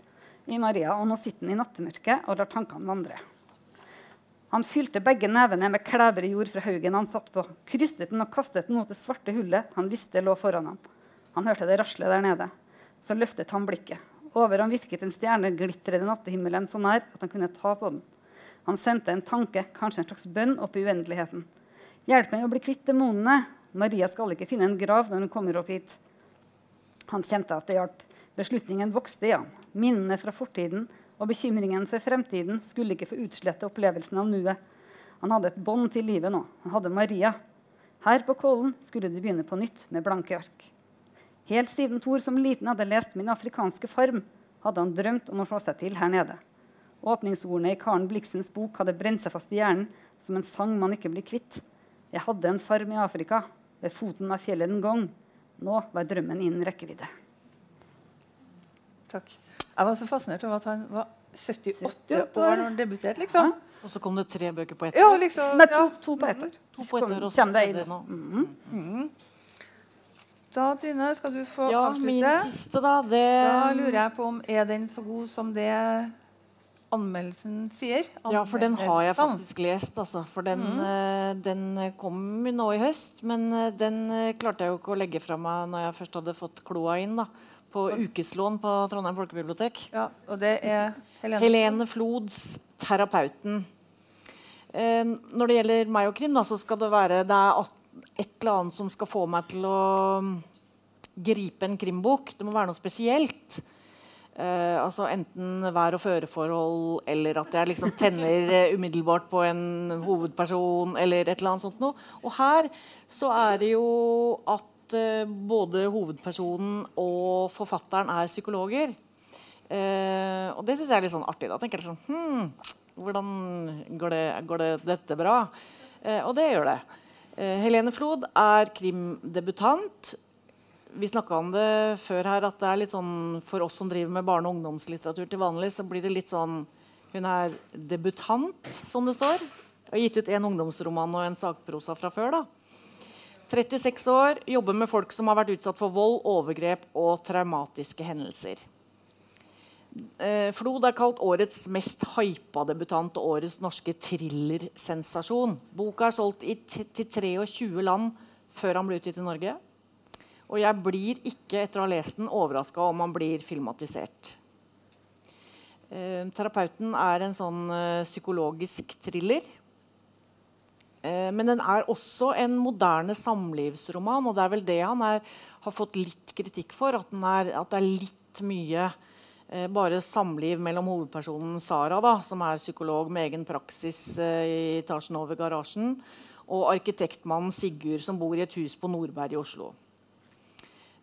i Maria. Og nå sitter han i nattemørket og lar tankene vandre. Han fylte begge nevene med klebrig jord fra haugen han satt på, krystet den og kastet den mot det svarte hullet han visste lå foran ham. Han hørte det rasle der nede. Så løftet han blikket. Over ham virket en stjerne glitre i nattehimmelen så nær at han kunne ta på den. Han sendte en tanke, kanskje en slags bønn, opp i uendeligheten. Hjelp meg å bli kvitt demonene. Maria skal ikke finne en grav når hun kommer opp hit. Han kjente at det hjalp. Beslutningen vokste i ham. Minnene fra fortiden og bekymringen for fremtiden skulle ikke få utslette opplevelsen av nuet. Han hadde et bånd til livet nå. Han hadde Maria. Her på Kollen skulle de begynne på nytt med blanke ark. Helt siden Thor som liten hadde lest Min afrikanske farm, hadde han drømt om å slå seg til her nede. Åpningsordene i Karen Bliksens bok hadde brent seg fast i hjernen som en sang man ikke blir kvitt. Jeg hadde en farm i Afrika, ved foten av fjellet en gang. Nå var drømmen innen rekkevidde. Takk. Jeg var så fascinert over at han var 78, 78 år da han debuterte, liksom. Og så kom det tre bøker på ett Ja, år. liksom. Nei, to, to på ett år. To på ett år, og så Kommer det nå. Mhm. Da, Trine, skal du få Ja, min siste, da. Det Da lurer jeg på om er den så god som det anmeldelsen sier? Ja, for den har jeg faktisk lest. Altså. For den, Mm. uh, den kom nå i høst, men eh, den eh, klarte jeg jo ikke å legge fra meg når jeg først hadde fått kloa inn da, på ukeslån på Trondheim folkebibliotek. Ja, og det er Helene. Helene Flods 'Terapeuten'. Eh, når det gjelder meg og Krim, da, så skal det være det er et eller annet som skal få meg til å mm, gripe en krimbok. Det må være noe spesielt. Eh, altså Enten vær- og føreforhold, eller at jeg liksom tenner eh, umiddelbart på en hovedperson, eller et eller annet sånt noe. Og her så er det jo at eh, både hovedpersonen og forfatteren er psykologer. Eh, og det syns jeg er litt sånn artig. Da tenker jeg sånn hm, Hvordan går det, går det dette bra? Eh, og det gjør det. Helene Flod er krimdebutant. Vi snakka om det før her, at det er litt sånn for oss som driver med barne- og ungdomslitteratur til vanlig, så blir det litt sånn Hun er debutant, som det står. Har gitt ut en ungdomsroman og en sakprosa fra før. da. 36 år, jobber med folk som har vært utsatt for vold, overgrep og traumatiske hendelser. Eh, Flod er kalt årets mest hypa debutant og årets norske thrillersensasjon. Boka er solgt til 23 land før han ble utgitt i Norge. Og jeg blir ikke etter å ha lest den overraska om han blir filmatisert. Eh, terapeuten er en sånn eh, psykologisk thriller. Eh, men den er også en moderne samlivsroman, og det er vel det han er, har fått litt kritikk for. At, er, at det er litt mye eh, bare samliv mellom hovedpersonen Sara, da, som er psykolog med egen praksis eh, i etasjen over garasjen, og arkitektmannen Sigurd, som bor i et hus på Nordberg i Oslo.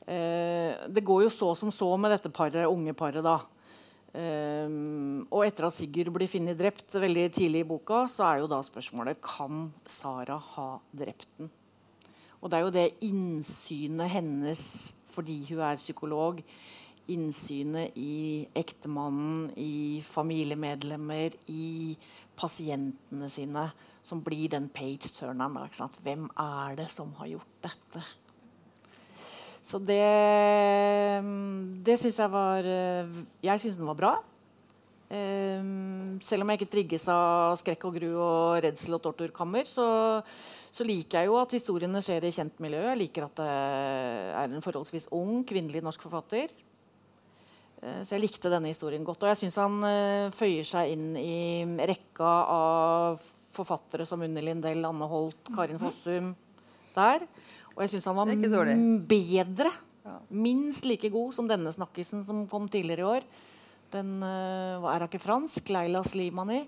Eh, det går jo så som så med dette paret, unge paret. da. Um, og etter at Sigurd blir funnet drept veldig tidlig i boka, så er jo da spørsmålet kan Sara ha drept den. Og det er jo det innsynet hennes fordi hun er psykolog, innsynet i ektemannen, i familiemedlemmer, i pasientene sine, som blir den page-turneren. Hvem er det som har gjort dette? Så det, det syns jeg var eh, Jeg syns den var bra. Eh, selv om jeg ikke trigges av skrekk og gru og redsel og torturkammer, så, så liker jeg jo at historiene skjer i kjent miljø. Jeg liker at det er en forholdsvis ung kvinnelig norsk forfatter. Eh, så jeg likte denne historien godt. Og jeg syns han føyer seg inn i rekka av forfattere som Unni Lindell, Anne Holt, Karin Fossum der. Og jeg syns han var bedre. bedre, minst like god som denne snakkisen som kom tidligere i år. Den uh, er ikke fransk? Leila Slimani.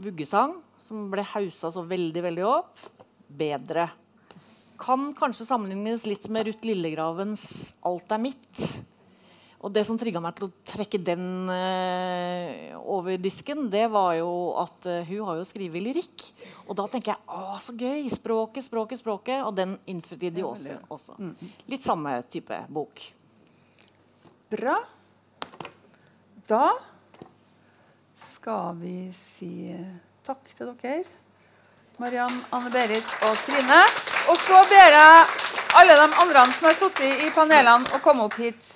Vuggesang, som ble haussa så veldig, veldig opp. Bedre. Kan kanskje sammenlignes litt med Ruth Lillegravens 'Alt er mitt'. Og det som trigga meg til å trekke den eh, over disken, det var jo at eh, hun har jo skrevet lyrikk. Og da tenker jeg å, så gøy! Språket, språket, språket. Og den innfridde jo også. også. Litt samme type bok. Bra. Da skal vi si takk til dere. Mariann, Anne-Berit og Trine. Og så ber jeg alle de andre som har sittet i panelene, å komme opp hit.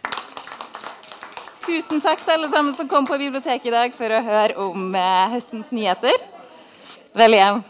Tusen takk til alle sammen som kom på biblioteket i dag for å høre om eh, høstens nyheter. Vel hjem.